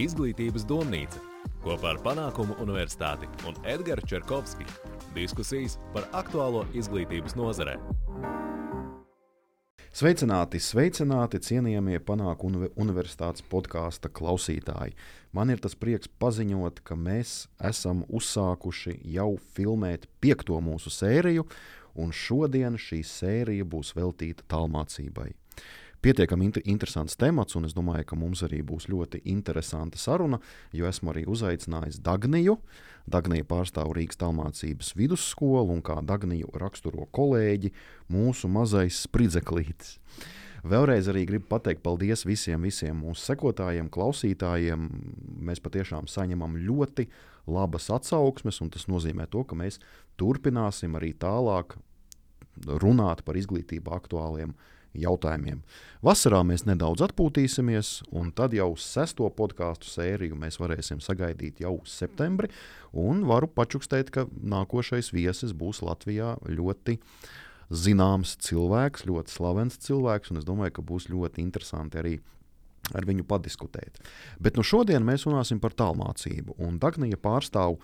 Izglītības domnīca kopā ar Panākumu Universitāti un Edgars Čerkovski. Diskusijas par aktuālo izglītības nozarē. Sveicināti, sveicināti, cienījamie panāku universitātes podkāstu klausītāji. Man ir tas prieks paziņot, ka mēs esam uzsākuši jau filmēt piekto mūsu sēriju, un šodien šī sērija būs veltīta tālmācībai pietiekami inter interesants temats, un es domāju, ka mums arī būs ļoti interesanta saruna, jo esmu arī uzaicinājis Dagniju. Dagnija pārstāv Rīgas tālmācības vidusskolu, un kā Dagniju raksturo kolēģi, mūsu mazais spridzeklītis. Vēlreiz arī gribu pateikt paldies visiem, visiem mūsu sekotājiem, klausītājiem. Mēs patiešām saņemam ļoti labas atsauksmes, un tas nozīmē to, ka mēs turpināsim arī tālāk runāt par izglītību aktuāliem jautājumiem. Vasarā mēs nedaudz atpūtīsimies, un tad jau sesto podkāstu sēriju mēs varēsim sagaidīt jau septembrī. Un varu pačukstēt, ka nākošais viesis būs Latvijā ļoti zināms cilvēks, ļoti slavens cilvēks, un es domāju, ka būs ļoti interesanti arī ar viņu padiskutēt. Bet nu šodien mēs runāsim par tālmācību. Dagnija pārstāv,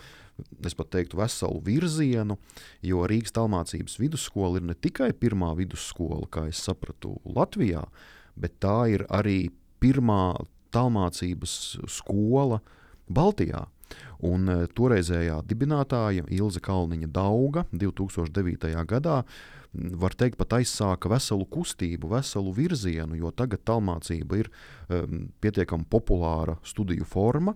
es pat teiktu, veselu virzienu, jo Rīgas tālmācības vidusskola ir ne tikai pirmā vidusskola, kā es sapratu, Latvijā, bet tā ir arī pirmā tālmācības skola Baltijā. Un e, toreizējā dibinātāja Ilze Kalniņa Dauga 2009. gadā var teikt, pat aizsāka veselu kustību, veselu virzienu, jo tagad tālmācība ir um, pietiekami populāra studiju forma.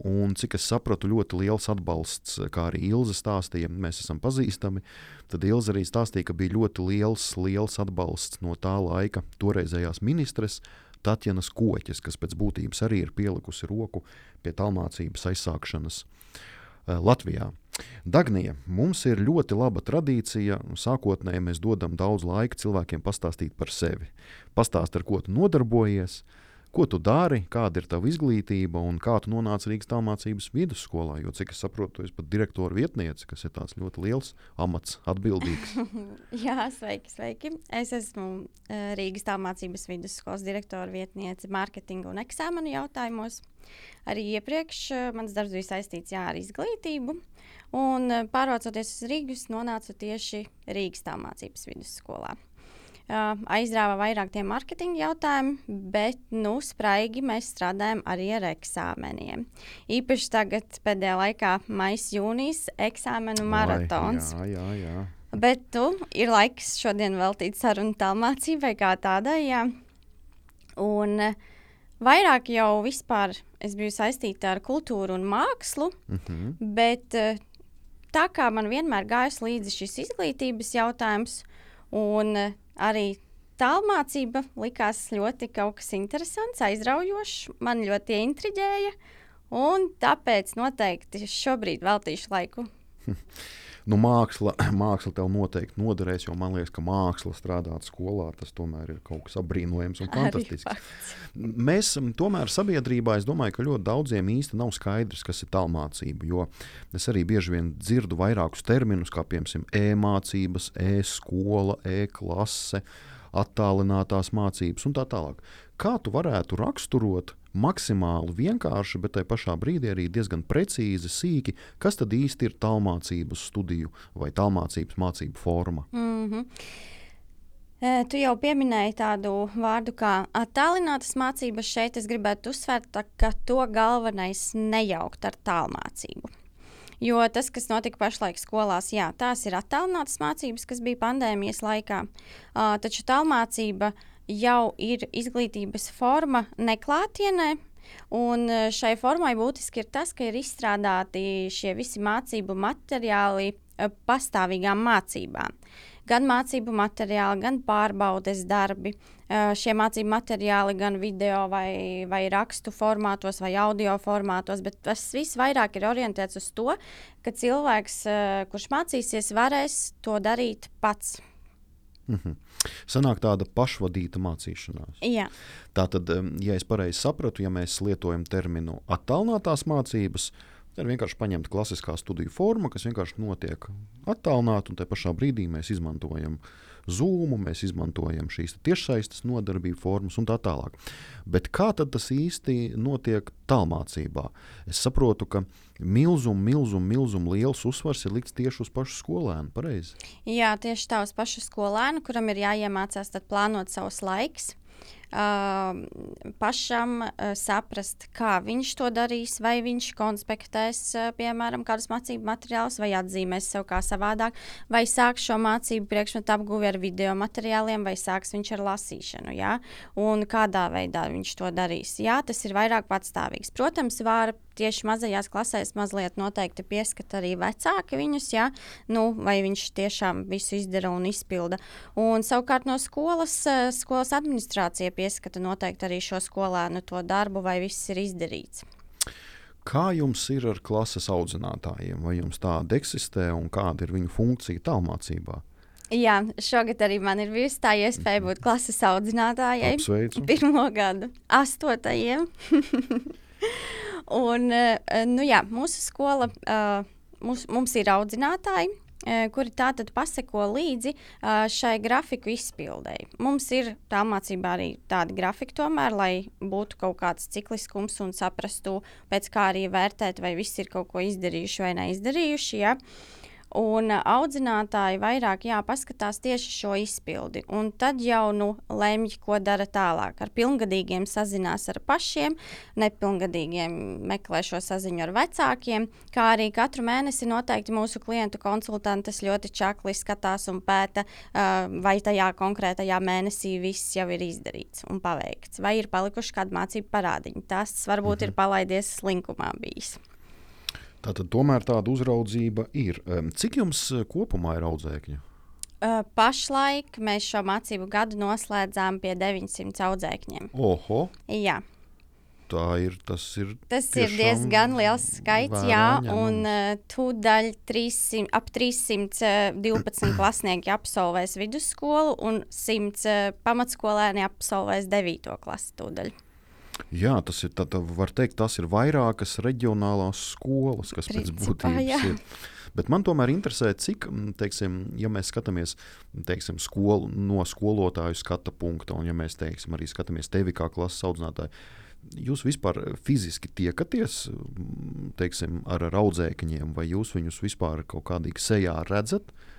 Un, cik es sapratu, ļoti liels atbalsts, kā arī Ilza stāstīja, mēs esam pazīstami. Tad Ilza arī stāstīja, ka bija ļoti liels, liels atbalsts no tā laika toreizējās ministres Tatjanas Koķes, kas pēc būtības arī ir pielikusi roku pie tālmācības aizsākšanas uh, Latvijā. Dagnija, mums ir ļoti laba tradīcija. Sākotnēji mēs dodam daudz laika cilvēkiem pastāstīt par sevi. Pastāst, ar ko tu nodarbojies, ko tu dari, kāda ir tava izglītība un kā tu nonāci Rīgas tālmācības vidusskolā. Jo, cik es saprotu, tu esi pat direktora vietniece, kas ir tāds ļoti liels amats, atbildīgs. Jā, sveiki, sveiki. Es esmu uh, Rīgas tālmācības vidusskolas direktora vietniece mārketinga un eksāmenu jautājumos. Arī iepriekš uh, mans darbs bija saistīts jā, ar izglītību. Un eh, pārvācoties uz Rīgas, nonācu tieši Rīgas tālmācības vidusskolā. Uh, aizrāva vairāk tie mārketinga jautājumi, bet nu, spraigi mēs strādājam arī ar eksāmeniem. Īpaši tagad, pēdējā laikā, maija, jūnijas eksāmenu maratons. Vai, jā, jā, jā. Bet tu ir laiks šodien veltīt sarunu tālmācībai kā tādai. Jā. Un vairāk jau vispār es biju saistīta ar kultūru un mākslu, mm -hmm. bet tā kā man vienmēr gājis līdzi šis izglītības jautājums, un arī tālmācība likās ļoti kaut kas interesants, aizraujošs, man ļoti intriģēja, un tāpēc noteikti šobrīd veltīšu laiku nu, māksla, māksla tev noteikti noderēs, jo man liekas, ka māksla strādāt skolā tas tomēr ir kaut kas apbrīnojams un fantastisks. Mēs tomēr sabiedrībā, es domāju, ka ļoti daudziem īsti nav skaidrs, kas ir tālmācība, jo es arī bieži vien dzirdu vairākus terminus, kā piemēram e-mācības, e-skola, e-klase, attālinātās mācības un tā tālāk. Kā tu varētu raksturot maksimāli vienkārši, bet tajā pašā brīdī arī diezgan precīzi, sīki, kas tad īsti ir tālmācības studiju vai tālmācības mācību forma. Mm -hmm. Tu jau pieminēji tādu vārdu kā attālinātas mācības. Šeit es gribētu uzsvērt, ka to galvenais nejaukt ar tālmācību. Jo tas, kas notika pašlaik skolās, jā, tās ir attālinātas mācības, kas bija pandēmijas laikā. Uh, taču tālmācība uh, jau ir izglītības forma neklātienē. Un e, šai formai būtiski ir tas, ka ir izstrādāti šie visi mācību materiāli e, pastāvīgām mācībām. Gan mācību materiāli, gan pārbaudes darbi. E, šie mācību materiāli gan video, vai, vai rakstu formātos, vai audio formātos, bet tas viss vairāk ir orientēts uz to, ka cilvēks, kurš mācīsies, varēs to darīt pats. Mm -hmm. Sanāk tāda pašvadīta mācīšanās. Jā. Tā tad, ja es pareizi sapratu, ja mēs lietojam terminu attālinātās mācības, Ir vienkārši paņemta klasiskā studiju forma, kas vienkārši notiek attālināti, un tajā pašā brīdī mēs izmantojam Zoom, mēs izmantojam šīs tiešsaistes nodarbību formas un tā tālāk. Bet kā tas īsti notiek tālmācībā? Es saprotu, ka milzum, milzum, milzum liels uzsvars ir likts tieši uz pašu skolēnu. Pareizi? Jā, tieši tā uz pašu skolēnu, kuram ir jāiemācās plānot savus laikus pašam uh, saprast, kā viņš to darīs, vai viņš konspektēs, uh, piemēram, kādus mācību materiālus, vai atzīmēs sev kā savādāk, vai sāks šo mācību priekšmetu apguvi ar video materiāliem, vai sāks viņš ar lasīšanu, ja? un kādā veidā viņš to darīs. Jā, tas ir vairāk patstāvīgs. Protams, var tieši mazajās klasēs mazliet noteikti pieskata arī vecāki viņus, ja? nu, vai viņš tiešām visu izdara un izpilda. Un, savukārt no skolas, eh, skolas administrācija pieskata noteikti arī šo skolēnu to darbu, vai viss ir izdarīts. Kā jums ir ar klases audzinātājiem? Vai jums tāda eksistē un kāda ir viņu funkcija tālmācībā? Jā, šogad arī man ir bijusi tā iespēja būt klases audzinātājai. Apsveicu. Pirmo gadu, astotajiem. Un, uh, nu jā, mūsu skola, uh, mums, mums ir audzinātāji, kuri tātad paseko līdzi uh, šai grafiku izpildēji. Mums ir tā mācībā arī tādi grafiki, tomēr, lai būtu kaut kāds cikliskums un saprastu, pēc kā arī vērtēt, vai visi ir kaut ko izdarījuši vai neizdarījuši. Ja? Uh, Un audzinātāji vairāk jā, paskatās tieši šo izpildi. Un tad jau nu, lemj, ko dara tālāk. Ar pilngadīgiem sazinās ar pašiem, nepilngadīgiem meklē šo saziņu ar vecākiem. Kā arī katru mēnesi noteikti mūsu klientu konsultantes ļoti čakli skatās un pēta, vai tajā konkrētajā mēnesī viss jau ir izdarīts un paveikts, vai ir palikuši kādi mācību parādiņi. Tas varbūt mhm. ir palaidies slinkumā bijis. Tātad tomēr tāda uzraudzība ir. Cik jums eh, kopumā ir audzēkņu? Pašlaik mēs šo mācību gadu noslēdzām pie 900 audzēkņiem. Oho! Jā. Tā ir, tas ir, tas ir diezgan liels skaits, jā, un uh, tūdaļ 300, ap 312 klasnieki absolvēs vidusskolu un 100 uh, pamatskolēni absolvēs 9. klasi tūdaļ. Jā, tas ir, tā, tā var teikt, tas ir vairākas reģionālās skolas, kas Principā, pēc būtības jā. ir. Bet man tomēr interesē, cik, teiksim, ja mēs skatāmies teiksim, skolu, no skolotāju skata punkta, un ja mēs teiksim, arī skatāmies tevi kā klases audzinātāju, jūs vispār fiziski tiekaties teiksim, ar, audzēkņiem, vai jūs viņus vispār kaut kādīgi sejā redzat? Uh,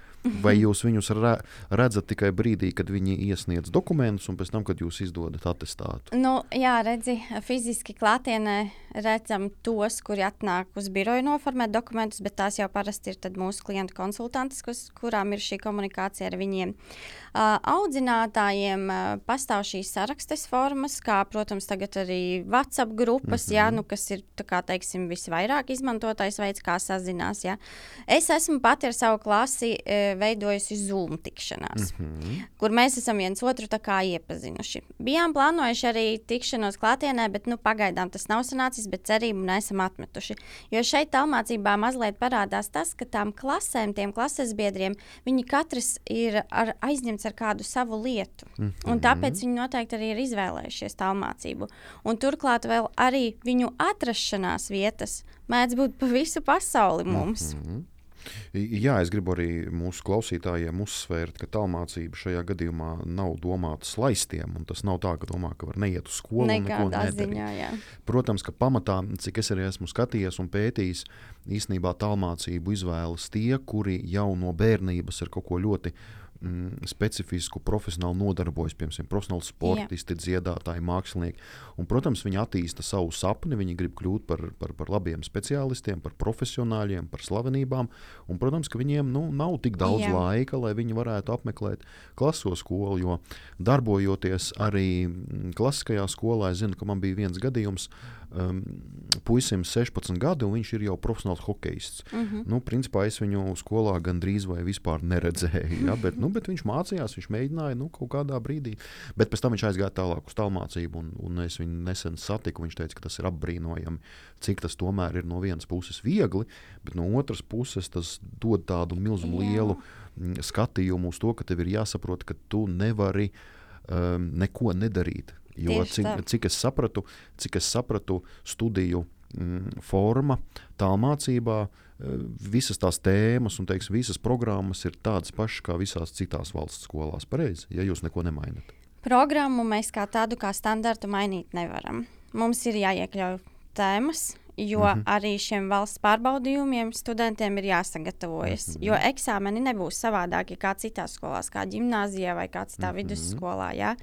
Vai jūs viņus re, redzat tikai brīdī, kad viņi iesniedz dokumentus, un pēc tam, kad jūs izdodat attestātu? Nu, jā, redzi, fiziski klātienē redzam tos, kuri atnāk uz biroju noformēt dokumentus, bet tās jau parasti ir mūsu klientu konsultantes, kas, kurām ir šī komunikācija ar viņiem. Uh, audzinātājiem pastāv šīs sarakstes formas, kā, protams, tagad arī WhatsApp grupas, mm -hmm. jā, nu, kas ir kā, teiksim, visvairāk izmantotais veids, kā sazinās. Jā. Es esmu pati ar savu klasi. Veidojusi Zoom tikšanās, mm -hmm. kur mēs esam viens otru iepazinuši. Bijām plānojuši arī tikšanos klātienē, bet nu, pagaidām tas nav sanācis, bet cerību neesam atmetuši. Jo šeit tālmācībā mazliet parādās tas, ka tām klasēm, tiem klases biedriem, viņi katrs ir ar, aizņemts ar kādu savu lietu. Mm -hmm. Un tāpēc viņi noteikti arī ir izvēlējušies tālmācību. Un turklāt vēl arī viņu atrašanās vietas mēdz būt pa visu pasauli mums. Mm -hmm. Jā, es gribu arī mūsu klausītājiem uzsvērt, ka tālmācība šajā gadījumā nav domāta slaistiem. Tas nav tā, ka domā, ka var neiet uz skolu. Nekādā ziņā, jā. Protams, ka pamatā, cik es arī esmu skatījies un pētījis, īstenībā tālmācību izvēlas tie, kuri jau no bērnības ir kaut ko ļoti mm, specifisku profesionāli nodarbojas, piemēram, profesionāli sportisti, Jā. dziedātāji, mākslinieki. Un, protams, viņi attīsta savu sapni, viņi grib kļūt par, par, par labiem speciālistiem, par profesionāļiem, par slavenībām. Un, protams, ka viņiem nu, nav tik daudz Jā. laika, lai viņi varētu apmeklēt klaso skolu, jo darbojoties arī mm, klasiskajā skolā, es zinu, ka man bija viens gadījums. Uh, um, puisim 16 gadi, un viņš ir jau profesionāls hokejists. Mm -hmm. nu, principā es viņu skolā gandrīz vai vispār neredzēju. Ja? Bet, nu, bet viņš mācījās, viņš mēģināja nu, kaut kādā brīdī. Bet pēc tam viņš aizgāja tālāk uz tālmācību, un, un es viņu nesen satiku. Viņš teica, ka tas ir apbrīnojami, cik tas tomēr ir no vienas puses viegli, bet no otras puses tas dod tādu milzu lielu mm, skatījumu uz to, ka tev ir jāsaprot, ka tu nevari um, neko nedarīt Jo, cik, cik, es sapratu, cik es sapratu, studiju mm, forma tālmācībā. eh, Visas tās tēmas un teiksim, visas programmas ir tādas pašas kā visās citās valsts skolās. Pareizi, ja jūs neko nemainat. Programmu mēs kā tādu kā standartu mainīt nevaram. Mums ir jāiekļauj tēmas, jo mm -hmm. arī šiem valsts pārbaudījumiem studentiem ir jāsagatavojas. Mm -hmm. Jo eksāmeni nebūs savādāki kā citās skolās, kā gimnājā vai kā citā mm -hmm. vidusskolā. Ja?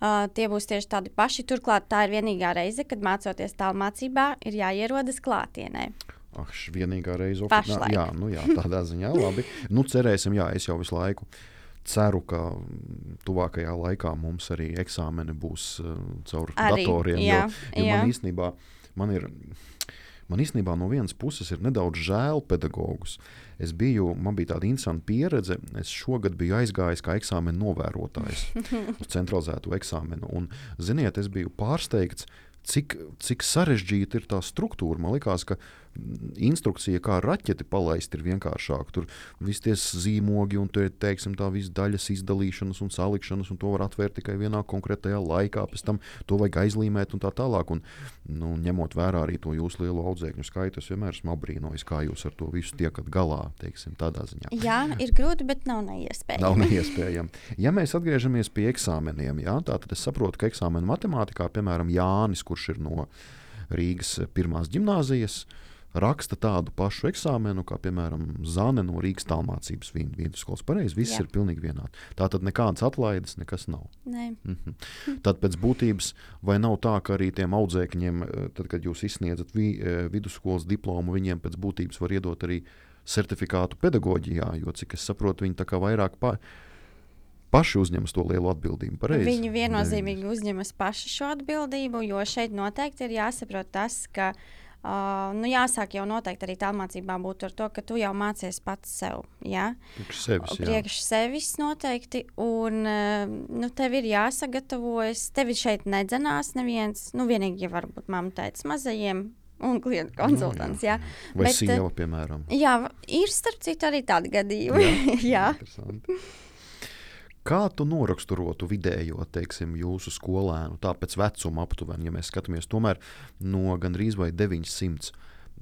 Uh, tie būs tieši tādi paši. Turklāt tā ir vienīgā reize, kad mācoties tālmācībā, ir jāierodas klātienē. Ah, šī vienīgā reize, kad Pašlaik. jā, nu, jā, tādā ziņā labi. Nu, cerēsim, jā, es jau visu laiku ceru, ka tuvākajā laikā mums arī eksāmeni būs uh, caur Arī, datoriem. jā, jo, jo jā. man īstenībā man ir. Man īstenībā no vienas puses ir nedaudz žēl pedagogus. Es biju, man bija tāda interesanta pieredze. Es šogad biju aizgājis kā eksāmena novērotājs uz centralizēto eksāmenu. Un, ziniet, es biju pārsteigts, cik, cik sarežģīta ir tā struktūra. Man liekas, ka instrukcija, kā raķeti palaist, ir vienkāršāka. Tur viss tie zīmogi un tur, teiksim, tā visas daļas izdalīšanas un salikšanas, un to var atvērt tikai vienā konkrētajā laikā. Pēc tam to vajag aizlīmēt un tā tālāk. Un, nu, ņemot vērā arī to jūsu lielo audzēkņu skaitu, es vienmēr esmu apbrīnojis, kā jūs ar to visu tiekat galā. Teiksim. Jā, ir grūti, bet nav neiespējami. Nav neiespējami. Ja mēs atgriežamies pie eksāmeniem, jā, tad es saprotu, ka eksāmena matemātikā, piemēram, Jānis, kurš ir no Rīgas pirmās gimnāzijas, raksta tādu pašu eksāmenu, kā, piemēram, Zane no Rīgas tālmācības vidusskolas. Pareizi, viss Jā. ir pilnīgi vienādi. Tā tad nekādas atlaides, nekas nav. Nē. Mhm. Tad pēc būtības, vai nav tā, ka arī tiem audzēkņiem, eh, tad, kad jūs izsniedzat vi, eh, vidusskolas diplomu, viņiem pēc būtības var iedot arī certifikātu pedagoģijā, jo, cik es saprotu, viņi tā kā vairāk pa, paši uzņemas to lielu atbildību. Pareizi? Viņi viennozīmīgi uzņemas paši šo atbildību, jo šeit noteikti ir jāsaprot tas, ka uh, nu, jāsāk jau noteikti arī tā mācībā būt ar to, ka tu jau mācies pats sev. Ja? Priekš sevis, jā. Priekš sevis noteikti, un uh, nu, tev ir jāsagatavojas. Tevi šeit nedzenās neviens, nu, vienīgi, ja varbūt mamma teica mazajiem. Un klientu konsultants. Jā, Vai Bet, eh, sieva, piemēram. jā ir starp citu arī tādi gadījumi. jā. Interesanti. Kā tu noraksturotu vidējo, teiksim, jūsu skolēnu, tā pēc vecuma aptuveni, ja mēs skatāmies no gandrīz vai 900?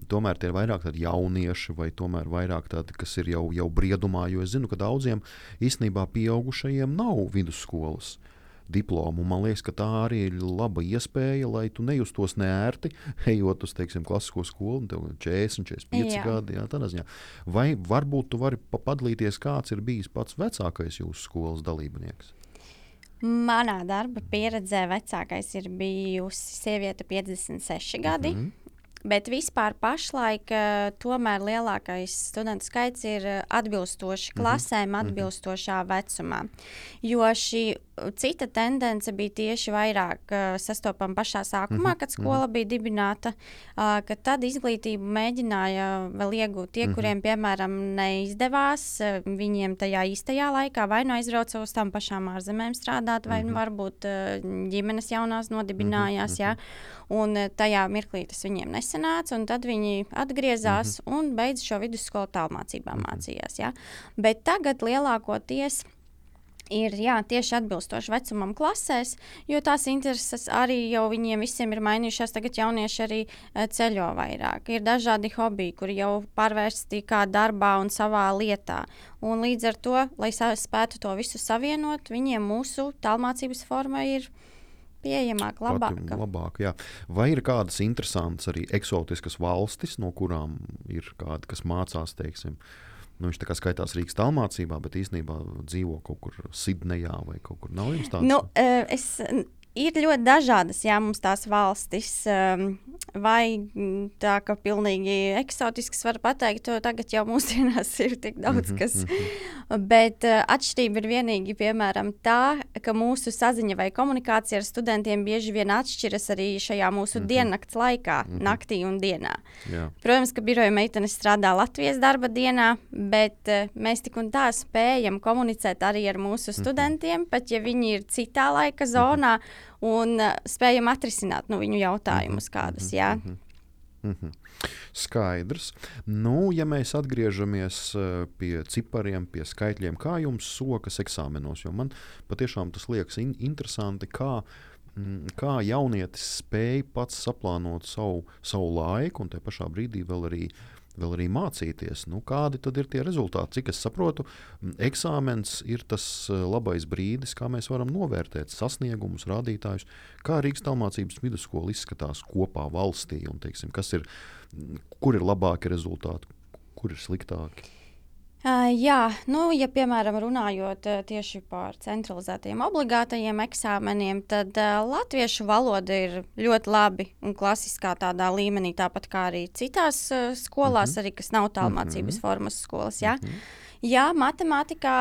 Tomēr tie ir vairāk tādi jaunieši, vai tomēr vairāk tādi, kas ir jau, jau briedumā, jo es zinu, ka daudziem īstenībā pieaugušajiem nav vidusskolas diplomu. Man liekas, ka tā arī ir laba iespēja, lai tu nejustos neērti, ejot uz, teiksim, klasisko skolu, un tev ir 40, 45 Jā. gadi. Jā, ziņā. Vai varbūt tu vari pa- padalīties, kāds ir bijis pats vecākais jūsu skolas dalībnieks? Manā darba pieredzē vecākais ir bijusi sieviete 56 gadi. Mm. -hmm. Bet vispār pašlaik uh, tomēr lielākais studentu skaits ir uh, atbilstoši klasēm, atbilstošā vecumā. Jo šī uh, cita tendence bija tieši vairāk sastopama pašā sākumā, kad skola bija dibināta, ka tad izglītību mēģināja vēl iegūt tie, kuriem, piemēram, neizdevās, uh, viņiem tajā īstajā laikā vai nu aizbrauca uz tām pašām ārzemēm strādāt, vai nu varbūt uh, ģimenes jaunās nodibinājās. jā. Un eh, tajā mirklī tas viņiem nesanāca, un tad viņi atgriezās mm -hmm. un beidz šo vidusskolu tālmācībā mm -hmm. mācījās. Ja? Bet tagad lielākoties ir jā, tieši atbilstoši vecumam klasēs, jo tās intereses arī jau viņiem visiem ir mainījušās. Tagad jaunieši arī eh, ceļo vairāk. Ir dažādi hobiji, kuri jau pārvērsti kā darbā un savā lietā. Un līdz ar to, lai spētu to visu savienot, viņiem mūsu tālmācības forma ir pieejamāka, Pati labāka. labāk, jā. Vai ir kādas interesantas arī eksotiskas valstis, no kurām ir kādi, kas mācās, teiksim, nu, viņš tā kā skaitās Rīgas tālmācībā, bet īstenībā dzīvo kaut kur Sidnejā vai kaut kur nav jums tāds? Nu, eh, es, ir ļoti dažādas, jā, mums tās valstis. um, Vai mm, tā, ka pilnīgi eksotisks var pateikt, to tagad jau mūsdienās ir tik daudz, Mhm, kas. Bet uh, atšķirība ir vienīgi, piemēram, tā, ka mūsu saziņa vai komunikācija ar studentiem bieži vien atšķiras arī šajā mūsu Mhm. diennakts laikā, naktī un dienā. Jā. Protams, ka biroja meitenes strādā Latvijas darba dienā, bet uh, mēs tik un tā spējam komunicēt arī ar mūsu studentiem, pat ja viņi ir citā laika zonā, un uh, spējam atrisināt nu, viņu jautājumus kādus. Jā. Mhm. Skaidrs. Nu, ja mēs atgriežamies eh, pie cipariem, pie skaitļiem, kā jums sokas eksāmenos, jo man patiešām tas liekas in interesanti, kā mm, kā jaunietis spēja pats saplānot savu, savu laiku un te pašā brīdī vēl arī uh, vēl arī mācīties. Nu, kādi tad ir tie rezultāti? Cik es saprotu, eksāmens ir tas eh, labais brīdis, kā mēs varam novērtēt sasniegumus, rādītājus, kā Rīgas tālmācības vidusskola izskatās kopā valstī un teiksim, ir, kur ir labāki rezultāti, kur ir sliktāki. Uh, jā, nu, ja piemēram runājot uh, tieši par centralizētajiem obligātajiem eksāmeniem, tad uh, latviešu valoda ir ļoti labi un klasiskā tādā līmenī, tāpat kā arī citās uh, skolās, mm -hmm. arī kas nav tālmācības mm -hmm. formas skolas. Ja? Mm -hmm. Jā, matemātikā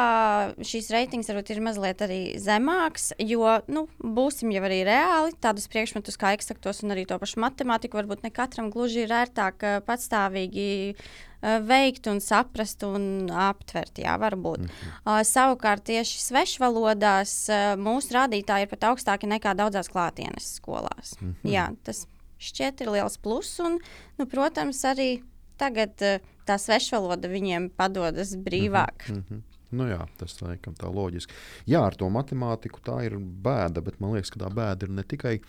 šīs reitings varbūt ir mazliet arī zemāks, jo, nu, būsim jau arī reāli, tādus priekšmetus kā eksaktos un arī to pašu matemātiku varbūt ne katram gluži ir ērtāk eh, patstāvīgi uh, veikt un saprast un aptvert. Jā, varbūt. Mm -hmm. uh, savukārt tieši svešvalodās uh, mūsu rādītāji ir pat augstāki nekā daudzās klātienes skolās. Mm -hmm. Jā, tas šķiet ir liels pluss un, nu, protams, arī tagad. Uh, tā svešvaloda viņiem padodas brīvāk. Mm -hmm. Nu jā, tas laikam tā loģiski. Jā, ar to matemātiku tā ir bēda, bet man liekas, ka tā bēda ir ne tikai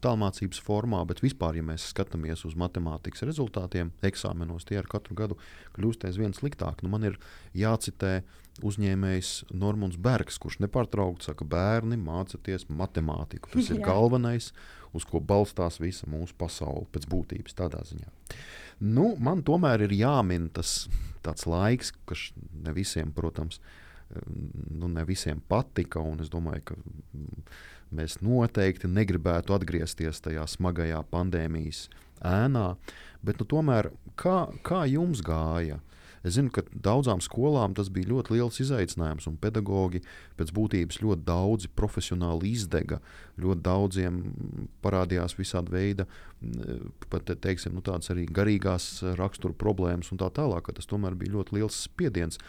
tālmācības formā, bet vispār, ja mēs skatāmies uz matemātikas rezultātiem, eksāmenos tie ar katru gadu kļūst aizvien sliktāk. Nu, man ir jācitē uzņēmējs Normons Bergs, kurš nepārtraukti saka, bērni mācieties matemātiku. Tas ir galvenais, uz ko balstās visa mūsu pasaule pēc būtības tādā ziņā. Nu, man tomēr ir jāmin tas laiks, kas ne visiem, protams, nu, ne visiem patika. Es domāju, ka mēs noteikti negribētu atgriezties tajā smagajā pandēmijas ēnā. Bet nu, tomēr kā, kā jums gāja? Es zinu, ka daudzām skolām tas bija ļoti liels izaicinājums, un pedagogi pēc būtības ļoti daudzi profesionāli izdega. Ļoti daudziem parādījās visādi veidi, pat teiksim, nu, tādas arī garīgās rakstura problēmas un tā tālāk. Tas tomēr bija ļoti liels spiediens.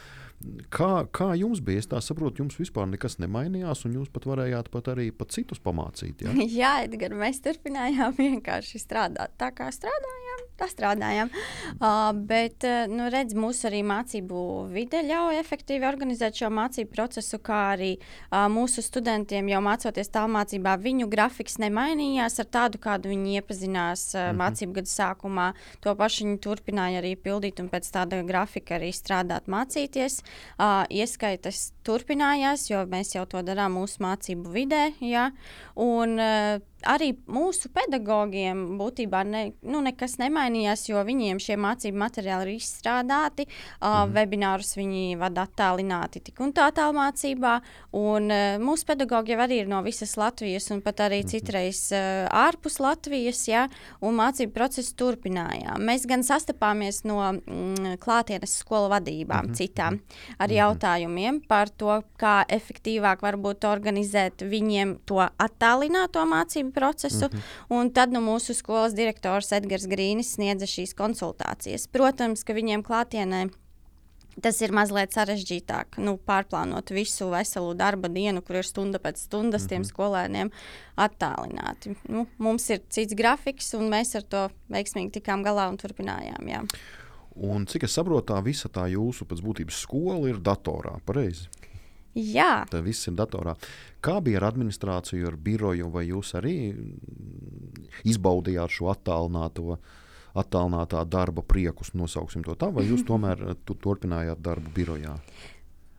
Kā, kā jums bija? Es saprotu, jums vispār nekas nemainījās, un jūs pat varējāt pat arī pat citus pamācīt. Ja? Jā, Edgars, mēs turpinājām vienkārši strādāt tā, kā strādājām tā strādājam. Uh, bet, nu, redz, mūsu arī mācību vide ļauj efektīvi organizēt šo mācību procesu, kā arī uh, mūsu studentiem jau mācoties tālmācībā, viņu grafiks nemainījās ar tādu, kādu viņi iepazinās uh, mm -hmm. mācību gada sākumā. To pašu viņi turpināja arī pildīt un pēc tāda grafika arī strādāt, mācīties. Uh, ieskaitas turpinājās, jo mēs jau to darām mūsu mācību vidē. Ja? Un, uh, arī mūsu pedagogiem būtībā ne, nu, nekas nemainījās, jo viņiem šie mācību materiāli ir izstrādāti. Uh, mm. Webinārus viņi vada attālināti tik un tā tālmācībā. Un, uh, mūsu pedagogi jau arī ir no visas Latvijas un pat arī mm. citreiz uh, ārpus Latvijas, ja, un mācību procesu turpinājām. Mēs gan sastapāmies no mm, klātienes skolu vadībām, mm citām, ar mm jautājumiem par to, kā efektīvāk varbūt organizēt viņiem to attālināto mācību procesu. Mm -hmm. Tad nu, mūsu skolas direktors Edgars Grīnis sniedza šīs konsultācijas. Protams, ka viņiem klātienē. Tas ir mazliet sarežģītāk, nu, pārplānot visu veselu darba dienu, kur ir stunda pēc stundas mm -hmm. tiem mhm. skolēniem attālināti. Nu, mums ir cits grafiks, un mēs ar to veiksmīgi tikām galā un turpinājām. Jā. Un cik es saprotu, tā visa tā jūsu pēc būtības skola ir datorā, pareizi? Jā. Tā viss ir datorā. Kā bija ar administrāciju, ar biroju, vai jūs arī izbaudījāt šo attālināto? Attālinātā darba priekus, nosauksim to tā, vai jūs tomēr tu, turpinājāt darbu birojā?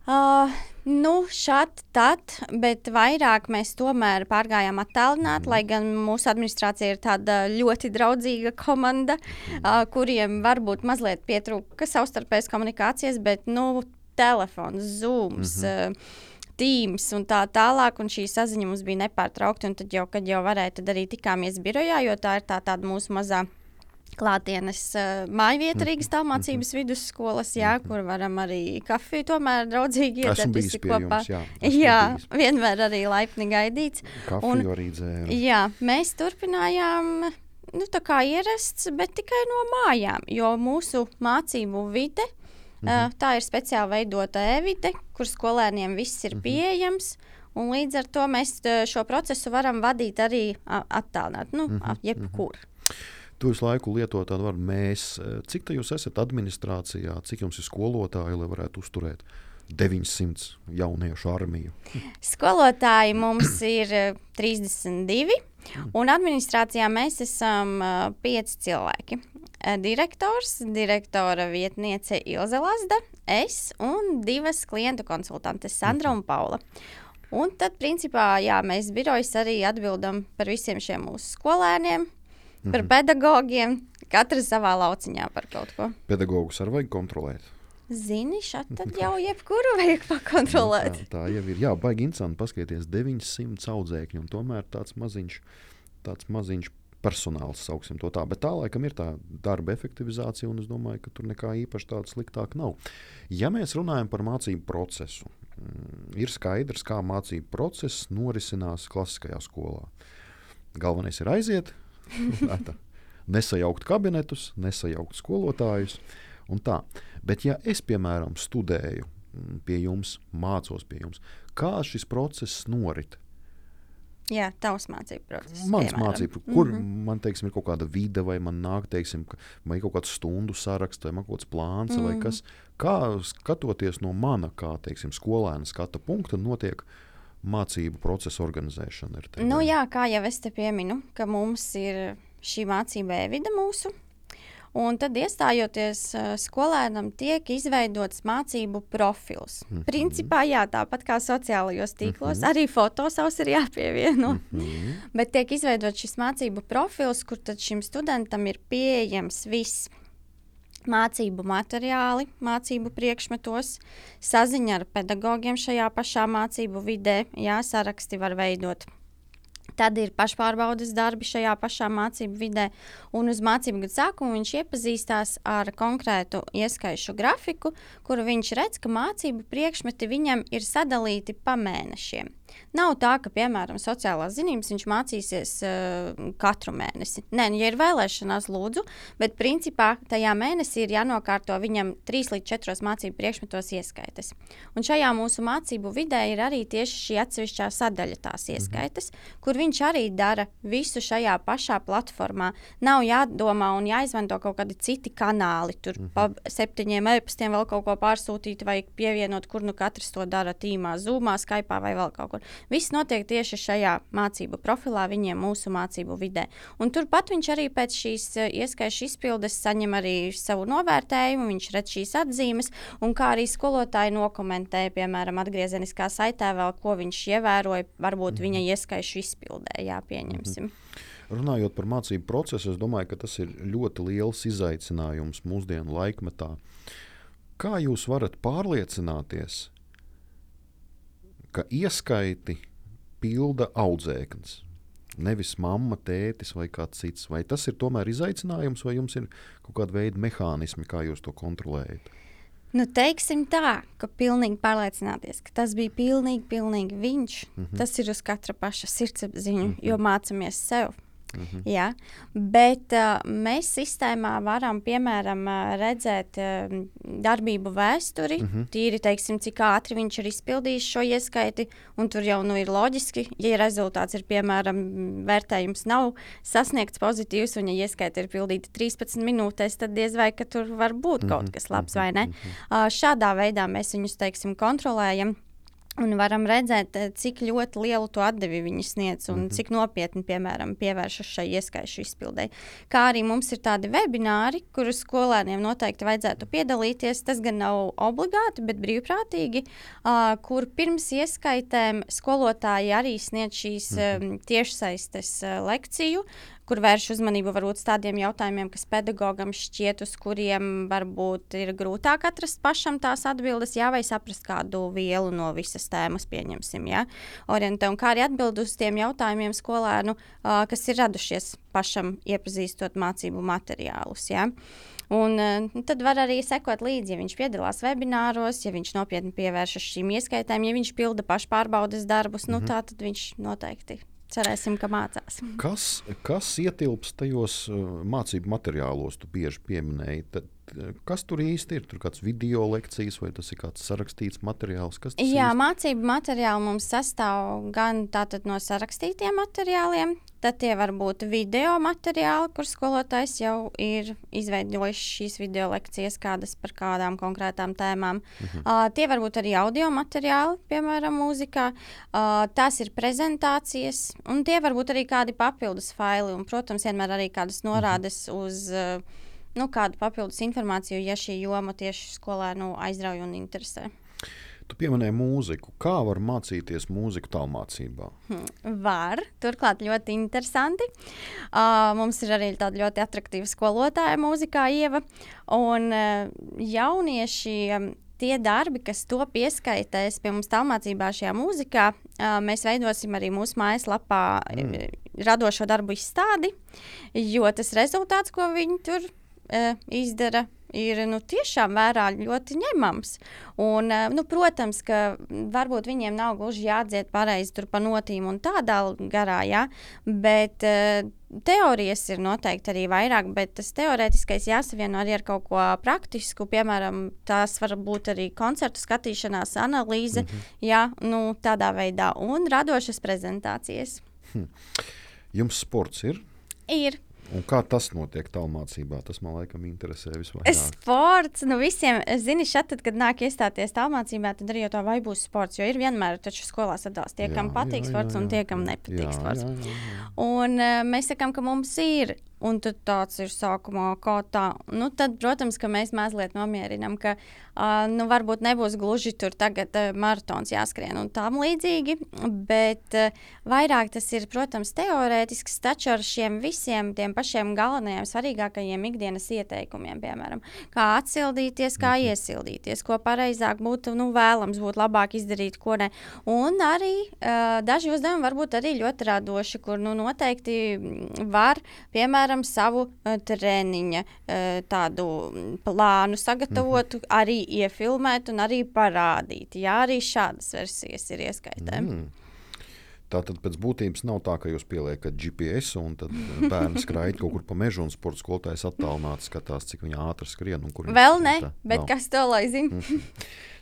Uh, nu, šādi tad, bet vairāk mēs tomēr pārgājām attālināti, mm. lai gan mūsu administrācija ir tāda ļoti draudzīga komanda, mm. uh, kuriem varbūt mazliet pietrūka savstarpējas komunikācijas, bet nu, telefons, zūms. Mm -hmm. uh, Teams un tā tālāk, un šī saziņa mums bija nepārtraukta. Tad jau, kad jau varēja, tad arī tikāmies birojā, jo tā ir tā tāda mūsu mazā klātienes uh, mājvieta mhm. Rīgas tālmācības mhm. vidusskolas, jā, mhm. kur varam arī kafiju tomēr draudzīgi iet visi kopā. Jums, jā, jā vienmēr arī laipni gaidīts. Kafiju un, arī dzēru. Jā, mēs turpinājām. Nu, tā kā ierasts, bet tikai no mājām, jo mūsu mācību vide uh, -hmm. Tā ir speciāli veidota evide, kur skolēniem viss ir mhm. pieejams. Un līdz ar to mēs šo procesu varam vadīt arī attālināti, nu, mm -hmm. jebkur. -hmm. Tu visu laiku lieto tādu vārdu mēs. Cik tā jūs esat administrācijā, cik jums ir skolotāji, lai varētu uzturēt 900 jauniešu armiju? Skolotāji mums ir uh, 32, un administrācijā mēs esam uh, pieci cilvēki. Direktors, direktora vietniece Ilze Lazda, es un divas klientu konsultantes Sandra un Paula. Un tad, principā, jā, mēs birojas arī atbildam par visiem šiem mūsu skolēniem, par pedagogiem, katrs savā lauciņā par kaut ko. Pedagogus arī vajag kontrolēt. Zini, tad jau jebkuru vajag pakontrolēt. Tā, tā jau ir. Jā, baigi interesanti paskatīties 900 audzēkņu, un tomēr tāds maziņš, tāds maziņš personāls, sauksim to tā. Bet tā laikam ir tā darba efektivizācija, un es domāju, ka tur nekā īpaši tāda sliktāka nav. Ja mēs runājam par mācību procesu, mm, ir skaidrs, kā mācību process norisinās klasiskajā skolā. Galvenais ir aiziet, nesajaukt kabinetus, nesajaukt skolotājus. Bet, ja es, piemēram, studēju mm, pie jums, mācos pie jums, kā šis process norit? Jā, tavs mācību process. Mans piemēram. mācību, kur mm. -hmm. man teiksim, ir kaut kāda vide, vai man nāk, teiksim, ka- vai kaut kāds stundu saraksts, vai kaut kāds plāns, mm -hmm. vai Mhm. kas. Kā skatoties no mana, kā teiksim, skolēna skata punkta, notiek mācību procesa organizēšana? Nu, jā, kā jau es te pieminu, ka mums ir šī mācība e-vide mūsu. Un tad, iestājoties uh, skolēnam, tiek izveidots mācību profils. Mm -hmm. Principā, jā, tāpat kā sociālajos tīklos, mm -hmm. arī fotosavs ir jāpievieno. Mm -hmm. Bet tiek izveidots šis mācību profils, kur šim studentam ir pieejams viss. Mācību materiāli, mācību priekšmetos, saziņa ar pedagogiem šajā pašā mācību vidē, jā, saraksti var veidot. Tad ir pašpārbaudas darbi šajā pašā mācību vidē, un uz mācību gada sākuma viņš iepazīstās ar konkrētu ieskaišu grafiku, kur viņš redz, ka mācību priekšmeti viņam ir sadalīti pa mēnešiem. Nav tā, ka, piemēram, sociālās zinības viņš mācīsies uh, katru mēnesi. Nē, nu, ja ir vēlēšanās, lūdzu, bet principā tajā mēnesī ir jānokārto viņam 3 līdz 4 mācību priekšmetos ieskaites. Un šajā mūsu mācību vidē ir arī tieši šī atsevišķā sadaļa tās ieskaites, mm -hmm. kur viņš arī dara visu šajā pašā platformā. Nav jādomā un jāizmanto kaut kādi citi kanāli, tur -hmm. pa septiņiem e-pastiem vēl kaut ko pārsūtīt vai pievienot, kur nu katrs to dara tīmā, zūmā, Skype vai vēl kaut kur. Viss notiek tieši šajā mācību profilā, viņiem mūsu mācību vidē. Un turpat viņš arī pēc šīs eh, ieskaišu izpildes saņem arī savu novērtējumu, viņš redz šīs atzīmes, un kā arī skolotāji nokomentē, piemēram, atgriezeniskā saitē vēl, ko viņš ievēroja, varbūt mm -hmm. viņa ieskaišu izpildē, jā, pieņemsim. Mm -hmm. Runājot par mācību procesu, es domāju, ka tas ir ļoti liels izaicinājums mūsdienu laikmetā. Kā jūs varat pārliecināties, ka ieskaiti pilda audzēknis? Nevis mamma, tētis vai kāds cits. Vai tas ir tomēr izaicinājums, vai jums ir kaut kāda veida mehānismi, kā jūs to kontrolējat? Nu, teiksim tā, ka pilnīgi pārliecināties, ka tas bija pilnīgi, pilnīgi viņš. Mm -hmm. Tas ir uz katra paša sirdsapziņu, mm -hmm. jo mācāmies sev. -hmm. Jā, bet uh, mēs sistēmā varam, piemēram, uh, redzēt uh, darbību vēsturi, -hmm. tīri teiksim, cik ātri viņš ir izpildījis šo ieskaiti. Un tur jau nu, ir loģiski, ja rezultāts ir, piemēram, vērtējums nav sasniegts pozitīvs, un ja ieskaita ir pildīta 13 minūtēs, tad diez vai tur var būt -hmm. kaut kas labs vai ne. -hmm. uh, šādā veidā mēs viņus teiksim, kontrolējam. Un varam redzēt, eh, cik ļoti lielu to atdevi viņi sniedz un mm -hmm. cik nopietni, piemēram, pievēršas šai ieskaišu izpildēji. Kā arī mums ir tādi webināri, kurus skolēniem noteikti vajadzētu piedalīties. Tas gan nav obligāti, bet brīvprātīgi, uh, kur pirms ieskaitēm skolotāji arī sniedz šīs mm -hmm. um, tiešsaistes uh, lekciju kur vērš uzmanību varbūt tādiem jautājumiem, kas pedagogam šķiet, uz kuriem varbūt ir grūtāk atrast pašam tās atbildes, jā, vai saprast kādu vielu no visas tēmas, pieņemsim, jā, orientē, un kā arī atbild uz tiem jautājumiem skolēnu, uh, kas ir radušies pašam iepazīstot mācību materiālus, jā. Un, uh, tad var arī sekot līdzi, ja viņš piedalās webināros, ja viņš nopietni pievēršas šīm ieskaitēm, ja viņš pilda pašpārbaudes darbus, mm -hmm. nu, tā tad viņš noteikti cerēsim, ka mācās. Kas, kas ietilpst tajos uh, mācību materiālos, tu bieži pieminēji? Tad Kas tur īsti ir? Tur kāds video lekcijas vai tas ir kāds sarakstīts materiāls? Kas tas Jā, īsti? mācību materiāli mums sastāv gan no sarakstītiem materiāliem, tad tie var būt video materiāli, kur skolotājs jau ir izveidojis šīs video lekcijas kādas par kādām konkrētām tēmām. Uh, tie var būt arī audio materiāli, piemēram, mūzikā. Uh, tās ir prezentācijas, un tie var būt arī kādi papildus faili, un, protams, vienmēr arī kādas norādes uz. Uh, nu, kādu papildus informāciju, ja šī joma tieši skolēnu aizrauja un interesē. Tu pieminēji mūziku. Kā var mācīties mūziku tālmācībā? Var, turklāt ļoti interesanti. Uh, mums ir arī tāda ļoti attraktīva skolotāja mūzikā, Ieva. Un uh, jaunieši. Um, Tie darbi, kas to pieskaitēs pie mums tālmācībā, šajā mūzikā, uh, mēs veidosim arī mūsu mājaslapā mm. radošo darbu izstādi, jo tas rezultāts, ko viņi tur izdara, ir nu, tiešām vērā ļoti ņemams. Un, uh, nu, protams, ka varbūt viņiem nav gluži jādzied pareizi tur pa notīm un tādā garā, ja? bet uh, teorijas ir noteikti arī vairāk, bet tas teorētiskais jāsavieno arī ar kaut ko praktisku. Piemēram, tās var būt arī koncertu skatīšanās, analīze, mm -hmm. jā, nu, tādā veidā, un radošas prezentācijas. Hm. Jums sports ir? Ir. Un kā tas notiek tālmācībā? Tas man laikam interesē visvairāk. Sports, nu visiem, zini, šeit, tad, kad nāk iestāties tālmācībā, tad arī jau tā vai būs sports, jo ir vienmēr taču skolā sadalās tie, jā, kam patīk jā, sports jā, jā. un tie, kam nepatīk jā, sports. Jā, jā, jā. Un uh, mēs sakām, ka mums ir Un tad tāds ir sākumā, kā tā. Nu, tad, protams, ka mēs mazliet nomierinām, ka uh, nu, varbūt nebūs gluži tur tagad uh, maratons jāskrien un tam līdzīgi. Bet uh, vairāk tas ir, protams, teorētisks, taču ar šiem visiem tiem pašiem galvenajiem, svarīgākajiem ikdienas ieteikumiem, piemēram, kā atsildīties, kā mhm. iesildīties, ko pareizāk būtu nu, vēlams, būtu labāk izdarīt, ko ne. Un arī uh, daži uzdevumi var būt arī ļoti radoši, kur nu, noteikti var, piemēram, piemēram, savu uh, treniņa uh, tādu plānu sagatavot, mm -hmm. arī iefilmēt un arī parādīt. Jā, arī šādas versijas ir ieskaitēm. Mm. Tā tad pēc būtības nav tā, ka jūs pieliekat GPS un tad bērns skraida kaut kur pa mežu un sporta skolotājs attālināti skatās, cik ātri skrien. Vēl ne, tā, bet nav. kas to lai zina? Mhm.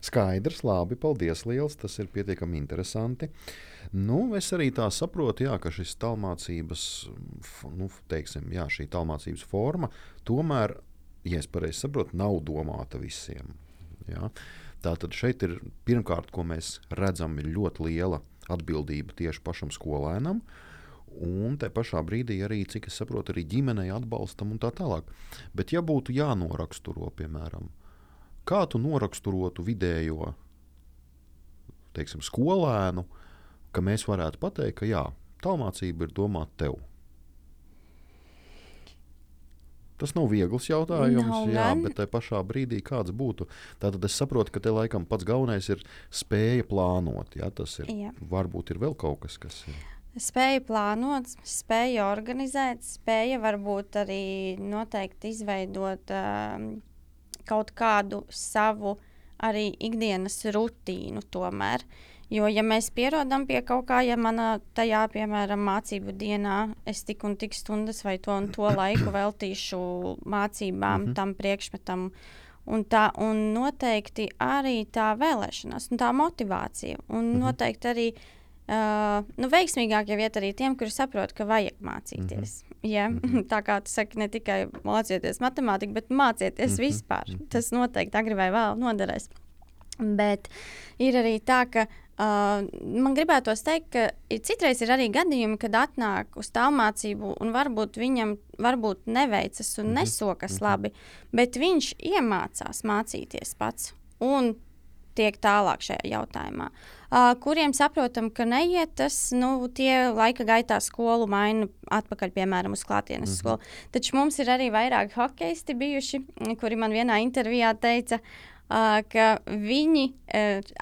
Skaidrs, labi, paldies liels, tas ir pietiekami interesanti. Uh, Nu, es arī tā saprotu, jā, ka šis tālmācības, nu, teiksim, jā, šī tālmācības forma tomēr, ja es pareizi saprotu, nav domāta visiem. Jā. Tātad šeit ir pirmkārt, ko mēs redzam, ir ļoti liela atbildība tieši pašam skolēnam. Un te pašā brīdī arī, cik es saprotu, arī ģimenei atbalstam un tā tālāk. Bet, ja būtu jānoraksturo, piemēram, kā tu noraksturotu vidējo teiksim, skolēnu, uh, ka mēs varētu pateikt, ka jā, tālmācība ir domāta tev. Tas nav viegls jautājums, nav jā, gan. bet tajā pašā brīdī kāds būtu. Tātad es saprotu, ka te laikam pats galvenais ir spēja plānot. Jā, tas ir. Jā. Varbūt ir vēl kaut kas, kas ir. Spēja plānot, spēja organizēt, spēja varbūt arī noteikti izveidot uh, kaut kādu savu arī ikdienas rutīnu tomēr. Uh, Jo, ja mēs pierodam pie kaut kā, ja manā tajā, piemēram, mācību dienā es tik un tik stundas vai to un to laiku veltīšu mācībām, mm -hmm. tam priekšmetam, un, tā, un noteikti arī tā vēlēšanās, un tā motivācija, un mm -hmm. noteikti arī. Uh, nu, veiksmīgāk jau iet arī tiem, kuri saprot, ka vajag mācīties. Mm -hmm. ja? mm -hmm. Tā kā tu saki, ne tikai mācieties matemātiku, bet mācieties mm -hmm. vispār. -hmm. Tas noteikti agri vai vēl noderēs. Bet ir arī tā, ka Uh, man gribētos teikt, ka citreiz ir arī gadījumi, kad atnāk uz tālmācību, un varbūt viņam varbūt neveicas un -hmm. nesokas mm -hmm. labi, bet viņš iemācās mācīties pats un tiek tālāk šajā jautājumā. Uh, kuriem saprotam, ka neiet tas, nu, tie laika gaitā skolu maina atpakaļ, piemēram, uz klātienes mm -hmm. skolu. Taču mums ir arī vairāk hokeisti bijuši, kuri man vienā intervijā teica, Uh, ka viņi,